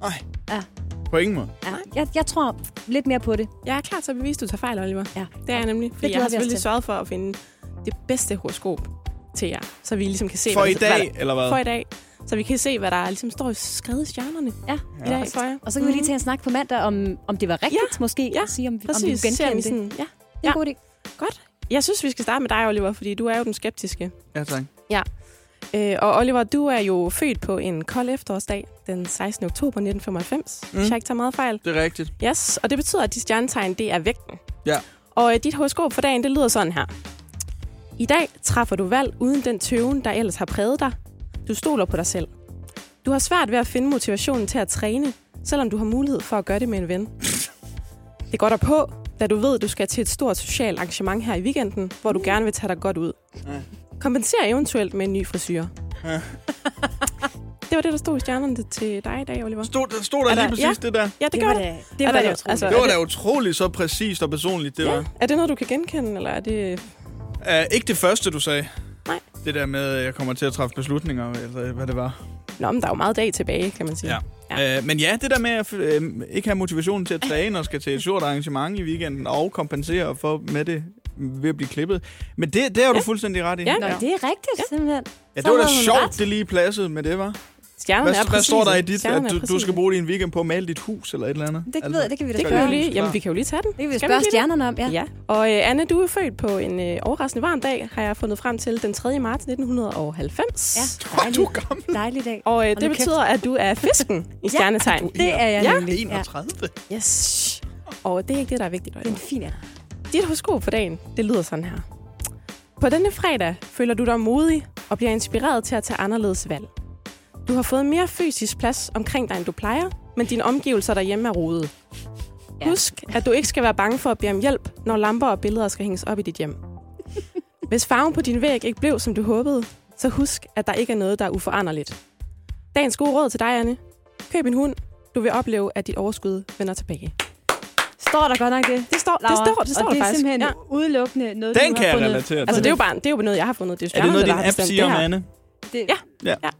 B: Nej.
C: Ja.
B: På ingen måde.
C: ja. Jeg, jeg tror lidt mere på det.
H: Jeg er klar til at bevise, at du tager fejl, Oliver.
C: Ja.
H: Det er jeg nemlig. Fordi
C: Det
H: jeg har selvfølgelig sørget for at finde det bedste horoskop til jer, så vi ligesom kan se...
B: For
H: hvad,
B: i dag,
H: hvad,
B: eller hvad?
H: For i dag. Så vi kan se, hvad der ligesom står skrevet i stjernerne
C: Ja.
H: i dag for jer.
C: Og så kan vi lige tage en snak på mandag, om, om det var rigtigt
H: Ja.
C: måske.
H: Ja,
C: og sige, om, vi- om vi kunne
H: Ser
C: genkende
H: vi
C: det.
H: sådan, ja.
C: Det er en god idé.
H: Godt. Jeg synes, vi skal starte med dig, Oliver, fordi du er jo den skeptiske.
B: Ja, tak.
H: Ja. Øh, og Oliver, du er jo født på en kold efterårsdag den 16. oktober 1995, mm. hvis jeg ikke tager meget fejl.
B: Det er rigtigt.
H: Yes, og det betyder, at dit stjernetegn, det er vægten.
B: Ja.
H: Og øh, dit horoskop for dagen, det lyder sådan her. I dag træffer du valg uden den tøven, der ellers har præget dig. Du stoler på dig selv. Du har svært ved at finde motivationen til at træne, selvom du har mulighed for at gøre det med en ven. Det går dig på, da du ved, at du skal til et stort socialt arrangement her i weekenden, hvor du gerne vil tage dig godt ud. Kompenser eventuelt med en ny frisyr.
B: Ja.
H: Det var det, der stod i stjernerne til dig i dag, Oliver.
B: Stod, der stod der
H: Er
B: lige
H: der-
B: præcis
H: ja.
B: det der?
H: Ja, det,
C: Det
H: gør
C: var
H: det.
C: da- det
H: Er
C: var
H: der-
C: da utroligt.
H: altså,
B: Det var
H: er
B: da utroligt så præcist og personligt, det
H: Ja.
B: var.
H: Er det noget, du kan genkende, eller er det...
B: Uh, ikke det første, du sagde.
H: Nej.
B: Det der med, at jeg kommer til at træffe beslutninger, eller hvad det var.
H: Nå, men der er jo meget dag tilbage, kan man sige.
B: Ja. Ja. Uh, men ja, det der med at uh, ikke have motivationen til at træne og skal til et stort arrangement i weekenden og kompensere for med det ved at blive klippet. Men det, det har du fuldstændig ret i.
H: Ja.
C: Nå, det er rigtigt, ja. simpelthen.
B: Ja, det var da sjovt,
C: ret.
B: det lige pladsede med det, var.
H: Stjernerne
B: Hvad,
H: er
B: hvad står der i dit, at du, du skal bruge din weekend på at male dit hus eller et eller andet?
C: Det, ved, jeg, det kan vi da
H: Det kan vi lige. Jamen, vi kan jo lige tage den.
C: Det kan vi
H: Skal
C: spørge stjernerne om, ja.
H: Ja. Og øh, Anne, du er født på en øh, overraskende varm dag, har jeg fundet frem til den 3. marts 1990.
C: Ja, dejlig,
B: du er gammel.
C: dejlig dag.
H: Og øh, det betyder, at du er fisken i stjernetegn.
C: Det er jeg
H: Ja.
C: nemlig. Ja.
B: 31.
H: Yes. Og det er ikke det, der er vigtigt.
C: Det er en fin ja.
H: Dit horoskop for dagen, det lyder sådan her. På denne fredag føler du dig modig og bliver inspireret til at tage anderledes valg. Du har fået mere fysisk plads omkring dig, end du plejer, men dine omgivelser derhjemme er rodet.
C: Ja.
H: Husk, at du ikke skal være bange for at bede om hjælp, når lamper og billeder skal hænges op i dit hjem. Hvis farven på din væg ikke blev, som du håbede, så husk, at der ikke er noget, der er uforanderligt. Dagens gode råd til dig, Anne. Køb en hund. Du vil opleve, at dit overskud vender tilbage.
C: Står der godt nok det?
H: Det står, det
C: Laura?
H: står, det står
C: og
H: der
C: det er
H: faktisk.
C: simpelthen
H: Ja.
C: udelukkende noget,
B: Den
C: du
B: kan
C: har
B: jeg
C: fundet.
B: relatere til.
H: Altså, det er jo bare det er jo noget, jeg har fundet. Det er, jo
B: Er det noget, din app siger
H: det
B: om. Anne?
C: Det,
B: Ja.
H: Ja.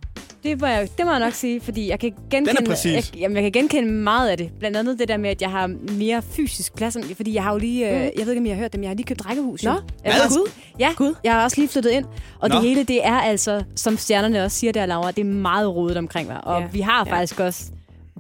C: Det, var jeg, det må jeg nok sige, fordi jeg kan genkende,
B: præcis.
C: jeg, jamen, jeg kan genkende meget af det. Blandt andet det der med, at jeg har mere fysisk plads. Fordi jeg har jo lige, mm. jeg ved ikke, om I har hørt det, men jeg har lige købt rækkehus. jo.
H: Nå,
C: Jeg
H: hvad?
C: har også-
H: Gud.
C: Ja,
H: Gud.
C: jeg har også lige flyttet ind. Og
B: Nå.
C: det hele, det er altså, som stjernerne også siger der, Laura, det er meget rodet omkring mig. Og
H: Ja.
C: vi har
H: Ja.
C: faktisk også,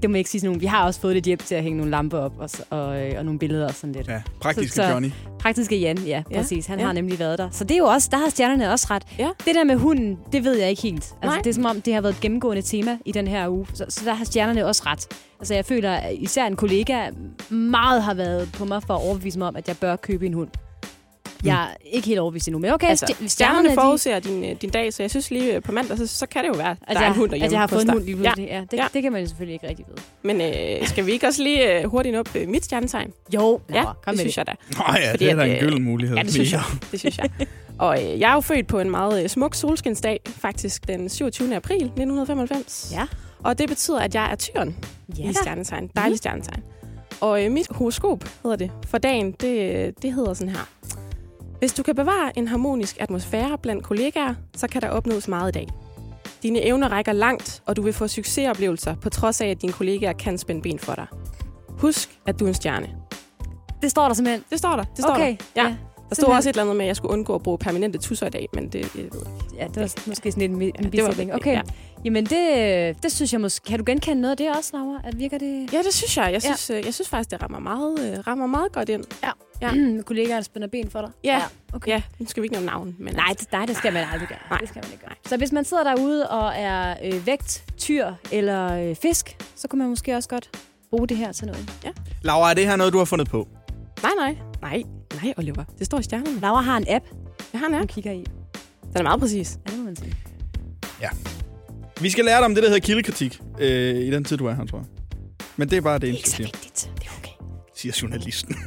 C: det må jeg ikke sige sådan nogen, vi har også fået lidt hjælp til at hænge nogle lamper op og, og, øh, og nogle billeder og sådan lidt.
B: Ja, praktiske
C: Så- så-
B: Johnny.
C: Praktiske Jan, ja,
H: Ja,
C: præcis. Han
H: ja.
C: har nemlig været der. Så det er jo også, der har stjernerne også ret.
H: Ja.
C: Det der med hunden, det ved jeg ikke helt. Altså,
H: Nej.
C: det er som om, det har været et gennemgående tema i den her uge. Så, så der har stjernerne også ret. Altså, jeg føler, at især en kollega meget har været på mig for at overbevise mig om, at jeg bør købe en hund. Jeg er ikke helt overbevist endnu, men okay,
H: Altså,
C: stj-
H: stjernerne
C: de-
H: forudser din, øh, din dag, så jeg synes lige øh, på mandag, så, så kan det jo være, at
C: at
H: der er
C: jeg,
H: en hund derhjemme
C: at jeg har fået en hund lige pludselig. Ja. Ja, det,
H: Ja.
C: det kan man jo selvfølgelig ikke rigtig vide.
H: Men øh, skal vi ikke også lige øh, hurtigt op øh, mit stjernetegn?
C: Jo,
H: Ja,
C: Laura, kom
H: det
C: med
H: synes jeg da.
B: Nå ja,
H: Fordi
B: det er da en
H: øh,
B: gylden mulighed.
H: Ja, det synes jeg. Det synes jeg. Og øh, jeg er jo født på en meget øh, smuk solskinsdag, faktisk den 27. april 1995.
C: Ja.
H: Og det betyder, at jeg er tyren
C: Ja
H: i stjernetegn. Dejlig stjernetegn. Og øh, mit horoskop hedder det for dagen, det, det hedder sådan her. Hvis du kan bevare en harmonisk atmosfære blandt kollegaer, så kan der opnås meget i dag. Dine evner rækker langt, og du vil få succesoplevelser, på trods af, at dine kollegaer kan spænde ben for dig. Husk, at du er en stjerne.
C: Det står der simpelthen?
H: Det står der. Det står
C: Okay,
H: der. Ja.
C: ja.
H: Der stod også et eller andet med, at jeg skulle undgå at bruge permanente tusser i dag, men det jeg ikke.
C: Ja, det var måske sådan en, en
H: det var-
C: bisætning. Okay.
H: ja.
C: Jamen, det, det synes jeg måske... Kan du genkende noget af det også, Laura? At virker det...
H: Ja, det synes jeg. Jeg
C: Ja.
H: synes, ja. jeg synes faktisk, det rammer meget, øh, rammer meget godt ind.
C: Ja.
H: ja.
C: Kollegaer, der spænder ben for dig?
H: Ja,
C: okay.
H: ja. Nu skal vi ikke nævne navn. Men
C: Nej, det, nej, det skal man aldrig gøre. Nej. Det skal man ikke gøre. Så hvis man sidder derude og er øh, vægt, tyr eller øh, fisk, så kunne man måske også godt bruge det her til noget.
H: Ja.
B: Laura, er det her noget, du har fundet på?
H: Nej, nej. Nej, nej, Oliver. Det står i stjernerne.
C: Laura har en app,
H: Jeg har en app.
C: hun kigger i.
H: Den er meget præcis.
C: Ja, det må man sige.
B: Vi skal lære dig om det, der hedder kildekritik øh, i den tid, du er her, tror jeg. Men det er bare det eneste, jeg siger.
C: vigtigt. Det er okay.
B: Siger journalisten.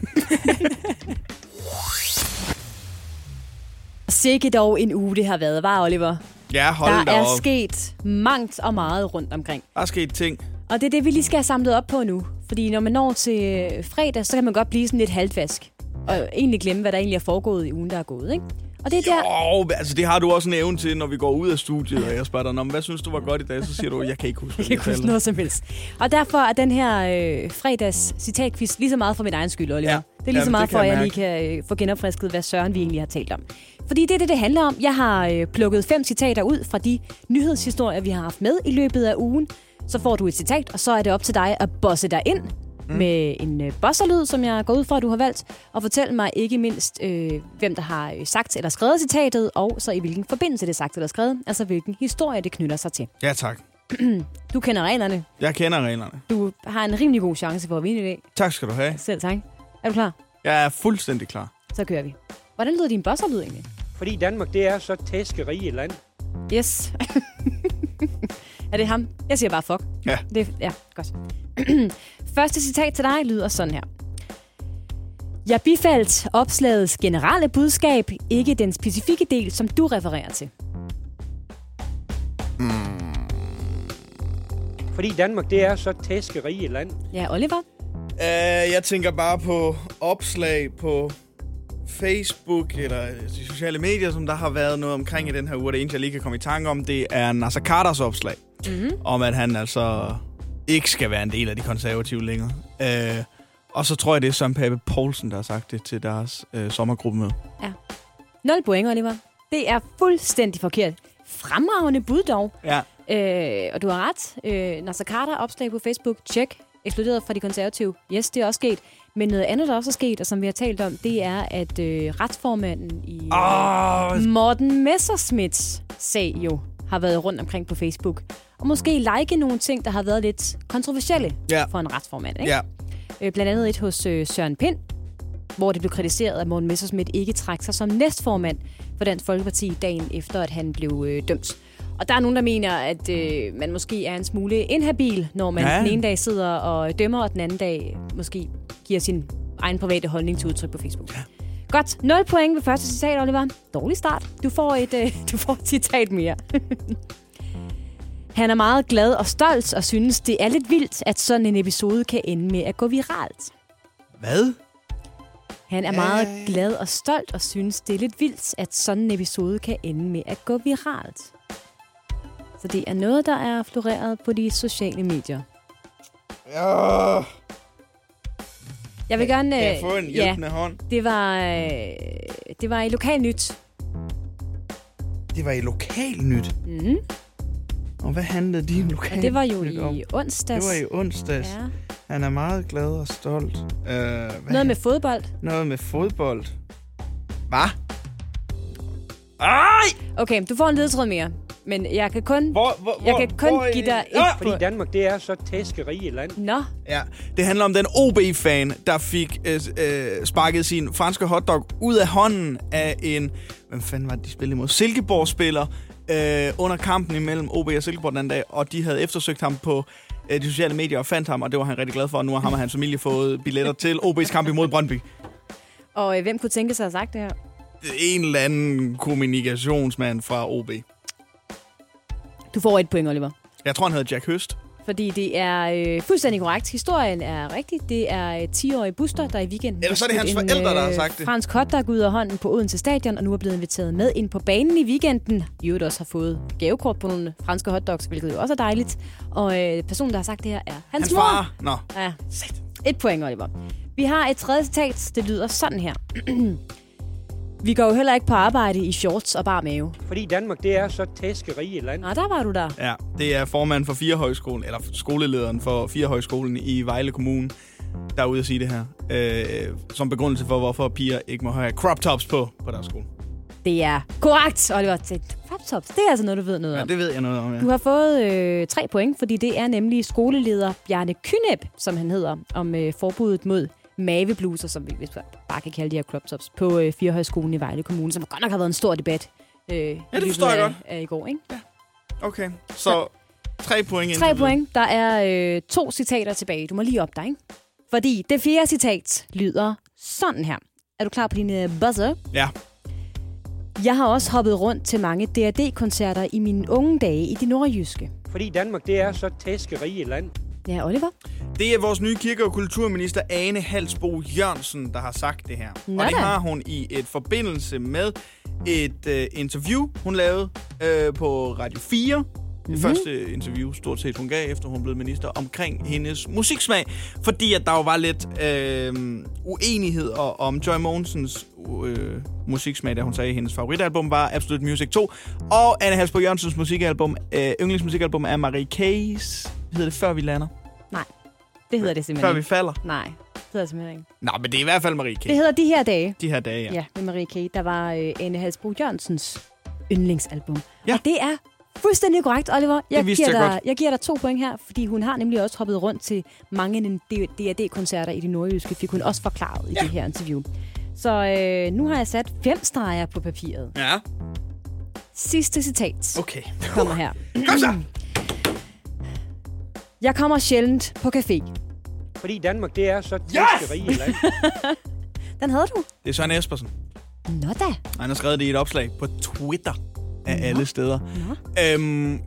C: Sikke dog en uge, det har været, var Oliver?
B: ja, hold
C: der
B: da
C: er
B: op.
C: sket mangt og meget rundt omkring.
B: Der er sket ting.
C: Og det er det, vi lige skal have samlet op på nu. Fordi når man når til øh, fredag, så kan man godt blive sådan lidt halvtvask. Og egentlig glemme, hvad der egentlig er foregået i ugen, der er gået, ikke? Og det er der...
B: Åh, altså det har du også en evne til, når vi går ud af studiet, og jeg spørger dig, "Nå, men hvad synes du var godt i dag? Så siger du, jeg kan ikke huske,
C: Jeg kan ikke huske
B: talte."
C: noget som helst. Og derfor er den her øh, fredags citatquiz lige så meget for min egen skyld, Oliver.
B: Ja.
C: Det er lige så meget for, at
B: jeg
C: jeg lige kan øh, få genopfrisket, hvad Søren vi egentlig har talt om. Fordi det er det, det handler om. Jeg har øh, plukket fem citater ud fra de nyhedshistorier, vi har haft med i løbet af ugen. Så får du et citat, og så er det op til dig at bosse dig ind mm. med en øh, bosserlyd, som jeg går ud fra, at du har valgt, og fortæl mig ikke mindst, øh, hvem der har øh, sagt eller skrevet citatet, og så i hvilken forbindelse det er sagt eller skrevet, altså hvilken historie det knytter sig til.
B: Ja, tak.
C: Du kender reglerne.
B: Jeg kender reglerne.
C: Du har en rimelig god chance for at vinde i dag.
B: Tak skal du have.
C: Selv tak. Er du klar?
B: Jeg er fuldstændig klar.
C: Så kører vi. Hvordan lyder din bosserlyd egentlig?
O: Fordi Danmark, det er så tæskerige et land.
C: Yes. er det ham? Jeg siger bare fuck.
B: Ja.
C: Det, ja, godt. Første citat til dig lyder sådan her. Jeg bifaldt opslagets generelle budskab, ikke den specifikke del, som du refererer til.
O: Fordi Danmark, det er så tæskerige et land.
C: Ja, Oliver?
B: Uh, jeg tænker bare på opslag på Facebook eller de sociale medier, som der har været noget omkring i den her uge. Det eneste, jeg lige kan komme i tanke om, det er Nasser Carters opslag.
C: Mm-hmm.
B: Om at han altså ikke skal være en del af de konservative længere. Uh, og så tror jeg, det er Søren Pape Poulsen, der har sagt det til deres uh, sommergruppemøde.
C: Ja. 0 point, Oliver. Det er fuldstændig forkert. Fremragende bud dog.
B: Ja.
C: Øh, og du har ret. Øh, Nasser Carter opslag på Facebook. Check. Eksploderet fra de konservative. Yes, det er også sket. Men noget andet, der også er sket, og som vi har talt om, det er, at øh, retsformanden i
B: oh.
C: Morten Messersmiths sag jo har været rundt omkring på Facebook. Og måske like nogle ting, der har været lidt kontroversielle
B: Ja.
C: for en retsformand. Ikke?
B: Ja.
C: Øh, blandt andet et hos øh, Søren Pind, hvor det blev kritiseret, at Morten Messersmith ikke trak sig som næstformand for Dansk Folkeparti dagen efter, at han blev øh, dømt. Og der er nogen, der mener, at øh, man måske er en smule inhabil, når man
B: Ja.
C: den ene dag sidder og dømmer, og den anden dag måske giver sin egen private holdning til udtryk på Facebook. Ja. Godt. 0 point ved første citat, Oliver. Dårlig start. Du får et, øh, du får et citat mere. Han er meget glad og stolt og synes, det er lidt vildt, at sådan en episode kan ende med at gå viralt.
B: Hvad?
C: Han er meget glad og stolt og synes, det er lidt vildt, at sådan en episode kan ende med at gå viralt. Så det er noget, der er floreret på de sociale medier.
B: Ja.
C: Jeg vil gerne...
B: Kan jeg
C: øh,
B: få en hjælpende hånd?
C: Det var, øh, det var i lokal nyt.
B: Det var i lokalnyt.
C: Mm.
B: Og hvad handlede din lokal
C: Ja, det var jo
B: nyt om?
C: i onsdags.
B: Det var i onsdags.
C: Ja.
B: Han er meget glad og stolt. Uh,
C: Noget med fodbold.
B: Noget med fodbold. Hvad? Ej!
C: Okay, du får en ledetråd mere. Men jeg kan kun,
B: hvor, hvor,
C: jeg kan kun
B: hvor er
C: give
B: I-
C: dig et
B: Ah!
O: Fordi Danmark, det er så tæskerige land.
C: Nå.
B: Ja, det handler om den OB-fan, der fik øh, øh, sparket sin franske hotdog ud af hånden af en... Hvem fanden var det, de spillede imod? Silkeborg-spiller øh, under kampen imellem OB og Silkeborg den anden dag, og de havde eftersøgt ham på øh, de sociale medier og fandt ham, og det var han rigtig glad for, og nu har ham og hans familie fået billetter til OB's kamp imod Brøndby.
C: Og øh, hvem kunne tænke sig at have sagt det her?
B: En eller anden kommunikationsmand fra OB.
C: Du får et point, Oliver.
B: Jeg tror, han hedder Jack Høst.
C: Fordi det er øh, fuldstændig korrekt. Historien er rigtig. Det er øh, 10-årige Buster, der i weekenden...
B: Eller så er det hans
C: skudt
B: forældre, der har sagt det.
C: Fransk hotdog ud af hånden på Odense Stadion, og nu er blevet inviteret med ind på banen i weekenden. I øvrigt også har fået gavekort på nogle franske hotdogs, hvilket jo også er dejligt. Og øh, personen, der har sagt det her, er hans,
B: Hans
C: mor.
B: far. Nå.
C: Ja. Et point, Oliver. Vi har et tredje citat. Det lyder sådan her. Vi går jo heller ikke på arbejde i shorts og bare mave.
O: Fordi Danmark, det er så tæskerige land.
C: Nå, der var du der.
B: Ja, det er formanden for Fire Højskolen, eller skolelederen for Fire Højskolen i Vejle Kommune, der er ude at sige det her. Øh, som begrundelse for, hvorfor piger ikke må have crop tops på på deres skole.
C: Det er korrekt, Oliver. Det- Laptops, det er altså noget, du ved noget
B: Ja,
C: om.
B: det ved jeg noget om, ja.
C: Du har fået øh, tre point, fordi det er nemlig skoleleder Bjarne Kynæb, som han hedder, om øh, forbuddet mod mavebluser, som vi hvis vi bare kan kalde de her crop tops, på øh, Firehøjskolen i Vejle Kommune, som godt nok har været en stor debat. Øh, ja,
B: det forstår jeg godt.
C: Af i går, ikke? Ja.
B: Okay, så tre point
C: Tre point. Der er øh, to citater tilbage. Du må lige op dig, ikke? Fordi det fjerde citat lyder sådan her. Er du klar på din øh, buzzer?
B: Ja.
C: Jeg har også hoppet rundt til mange D&D-koncerter i mine unge dage i det nordjyske.
O: Fordi Danmark, det er så tæskerige land.
C: Ja, Oliver?
B: Det er vores nye kirke- og kulturminister Ane Halsbo Jørgensen, der har sagt det her.
C: Nå
B: og det har hun i et forbindelse med et øh, interview, hun lavede øh, på Radio 4. Det
C: Mhm.
B: første interview, stort set, hun gav, efter hun blev minister, omkring hendes musiksmag. Fordi at der jo var lidt øh, uenighed om Joy Mogensens øh, musiksmag, da hun sagde, at hendes favoritalbum var Absolute Music 2. Og Anne Halsbo Jørgensens musikalbum, øh, yndlingsmusikalbum er Marie K's, hedder det Før vi lander.
C: Nej, det hedder det simpelthen
B: Før vi
C: ikke.
B: falder.
C: Nej, det hedder det simpelthen ikke.
B: Nå, men det er i hvert fald Marie K.
C: Det hedder De her dage.
B: De her dage, ja.
C: Ja, med Marie K. Der var øh, Anne Halsbro Jørgensens yndlingsalbum. Ja. Og det er fuldstændig korrekt, Oliver. Jeg,
B: Det vidste
C: giver
B: jeg
C: dig,
B: godt.
C: jeg giver dig to point her, fordi hun har nemlig også hoppet rundt til mange D&D-koncerter i det nordjyske, fik hun også forklaret i det her interview. Så øh, nu har jeg sat fem streger på papiret.
B: Ja.
C: Sidste citat
B: Okay.
C: kommer her.
B: Kom så!
C: Jeg kommer sjældent på café.
O: Fordi Danmark, det er så tæskerige land.
C: Den havde du.
B: Det er Søren Espersen.
C: Nå da.
B: Han har skrevet det i et opslag på Twitter af alle steder.
C: Nå.
B: Øhm,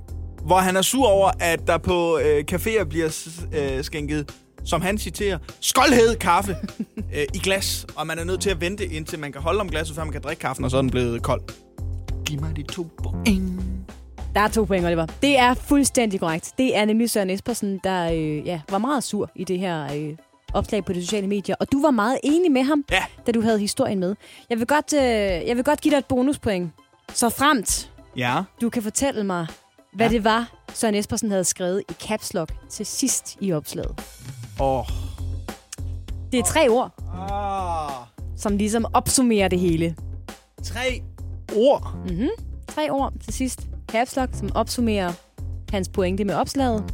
B: hvor han er sur over, at der på øh, caféer bliver øh, skænket, som han citerer, skoldhed kaffe øh, i glas. Og man er nødt til at vente, indtil man kan holde om glasset, før man kan drikke kaffen, og så er den blevet kold. Giv mig de to point.
C: Der er to point, Oliver. Det er fuldstændig korrekt. Det er nemlig Søren Espersen, der øh, ja, var meget sur i det her øh, opslag på de sociale medier. Og du var meget enig med ham,
B: ja.
C: da du havde historien med. Jeg vil godt, øh, jeg vil godt give dig et bonuspoint. Så fremt
B: Ja.
C: du kan fortælle mig, hvad ja. det var, Søren Espersen havde skrevet i Caps Lock til sidst i opslaget.
B: Åh. Oh.
C: Det er tre ord,
B: Ah.
C: som ligesom opsummerer det hele.
B: Tre ord?
C: Mm-hmm. Tre ord til sidst. Caps Lock, som opsummerer hans pointe med opslaget.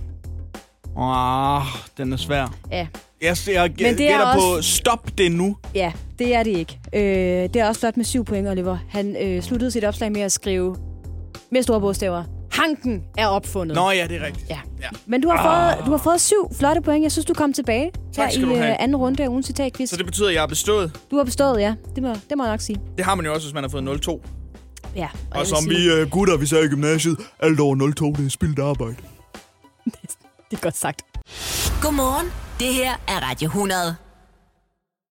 B: Ah, den er svær.
C: Ja.
B: Jeg, jeg
C: Men det er
B: gætter
C: også-
B: på, stop det nu.
C: Ja, det er det ikke. Øh, det er også flot med syv point, Oliver. Han øh, sluttede sit opslag med at skrive med store bogstaver. Hanken er opfundet.
B: Nå ja, det er rigtigt.
C: Ja.
B: ja.
C: Men du har,
B: Ah.
C: fået, du har fået syv flotte point. Jeg synes, du kom tilbage
B: Tak
C: her i
B: have.
C: øh, anden runde af ugens citatquiz.
B: Så det betyder, at jeg har bestået.
C: Du har bestået, ja. Det må, det må jeg nok sige.
B: Det har man jo også, hvis man har fået 0-2.
C: Ja,
B: Og, og som
C: sige-
B: vi uh, gutter, vi sagde i gymnasiet, alt over 0-2, det er spildt arbejde.
C: Det er godt sagt.
A: Godmorgen. Det her er Radio 100.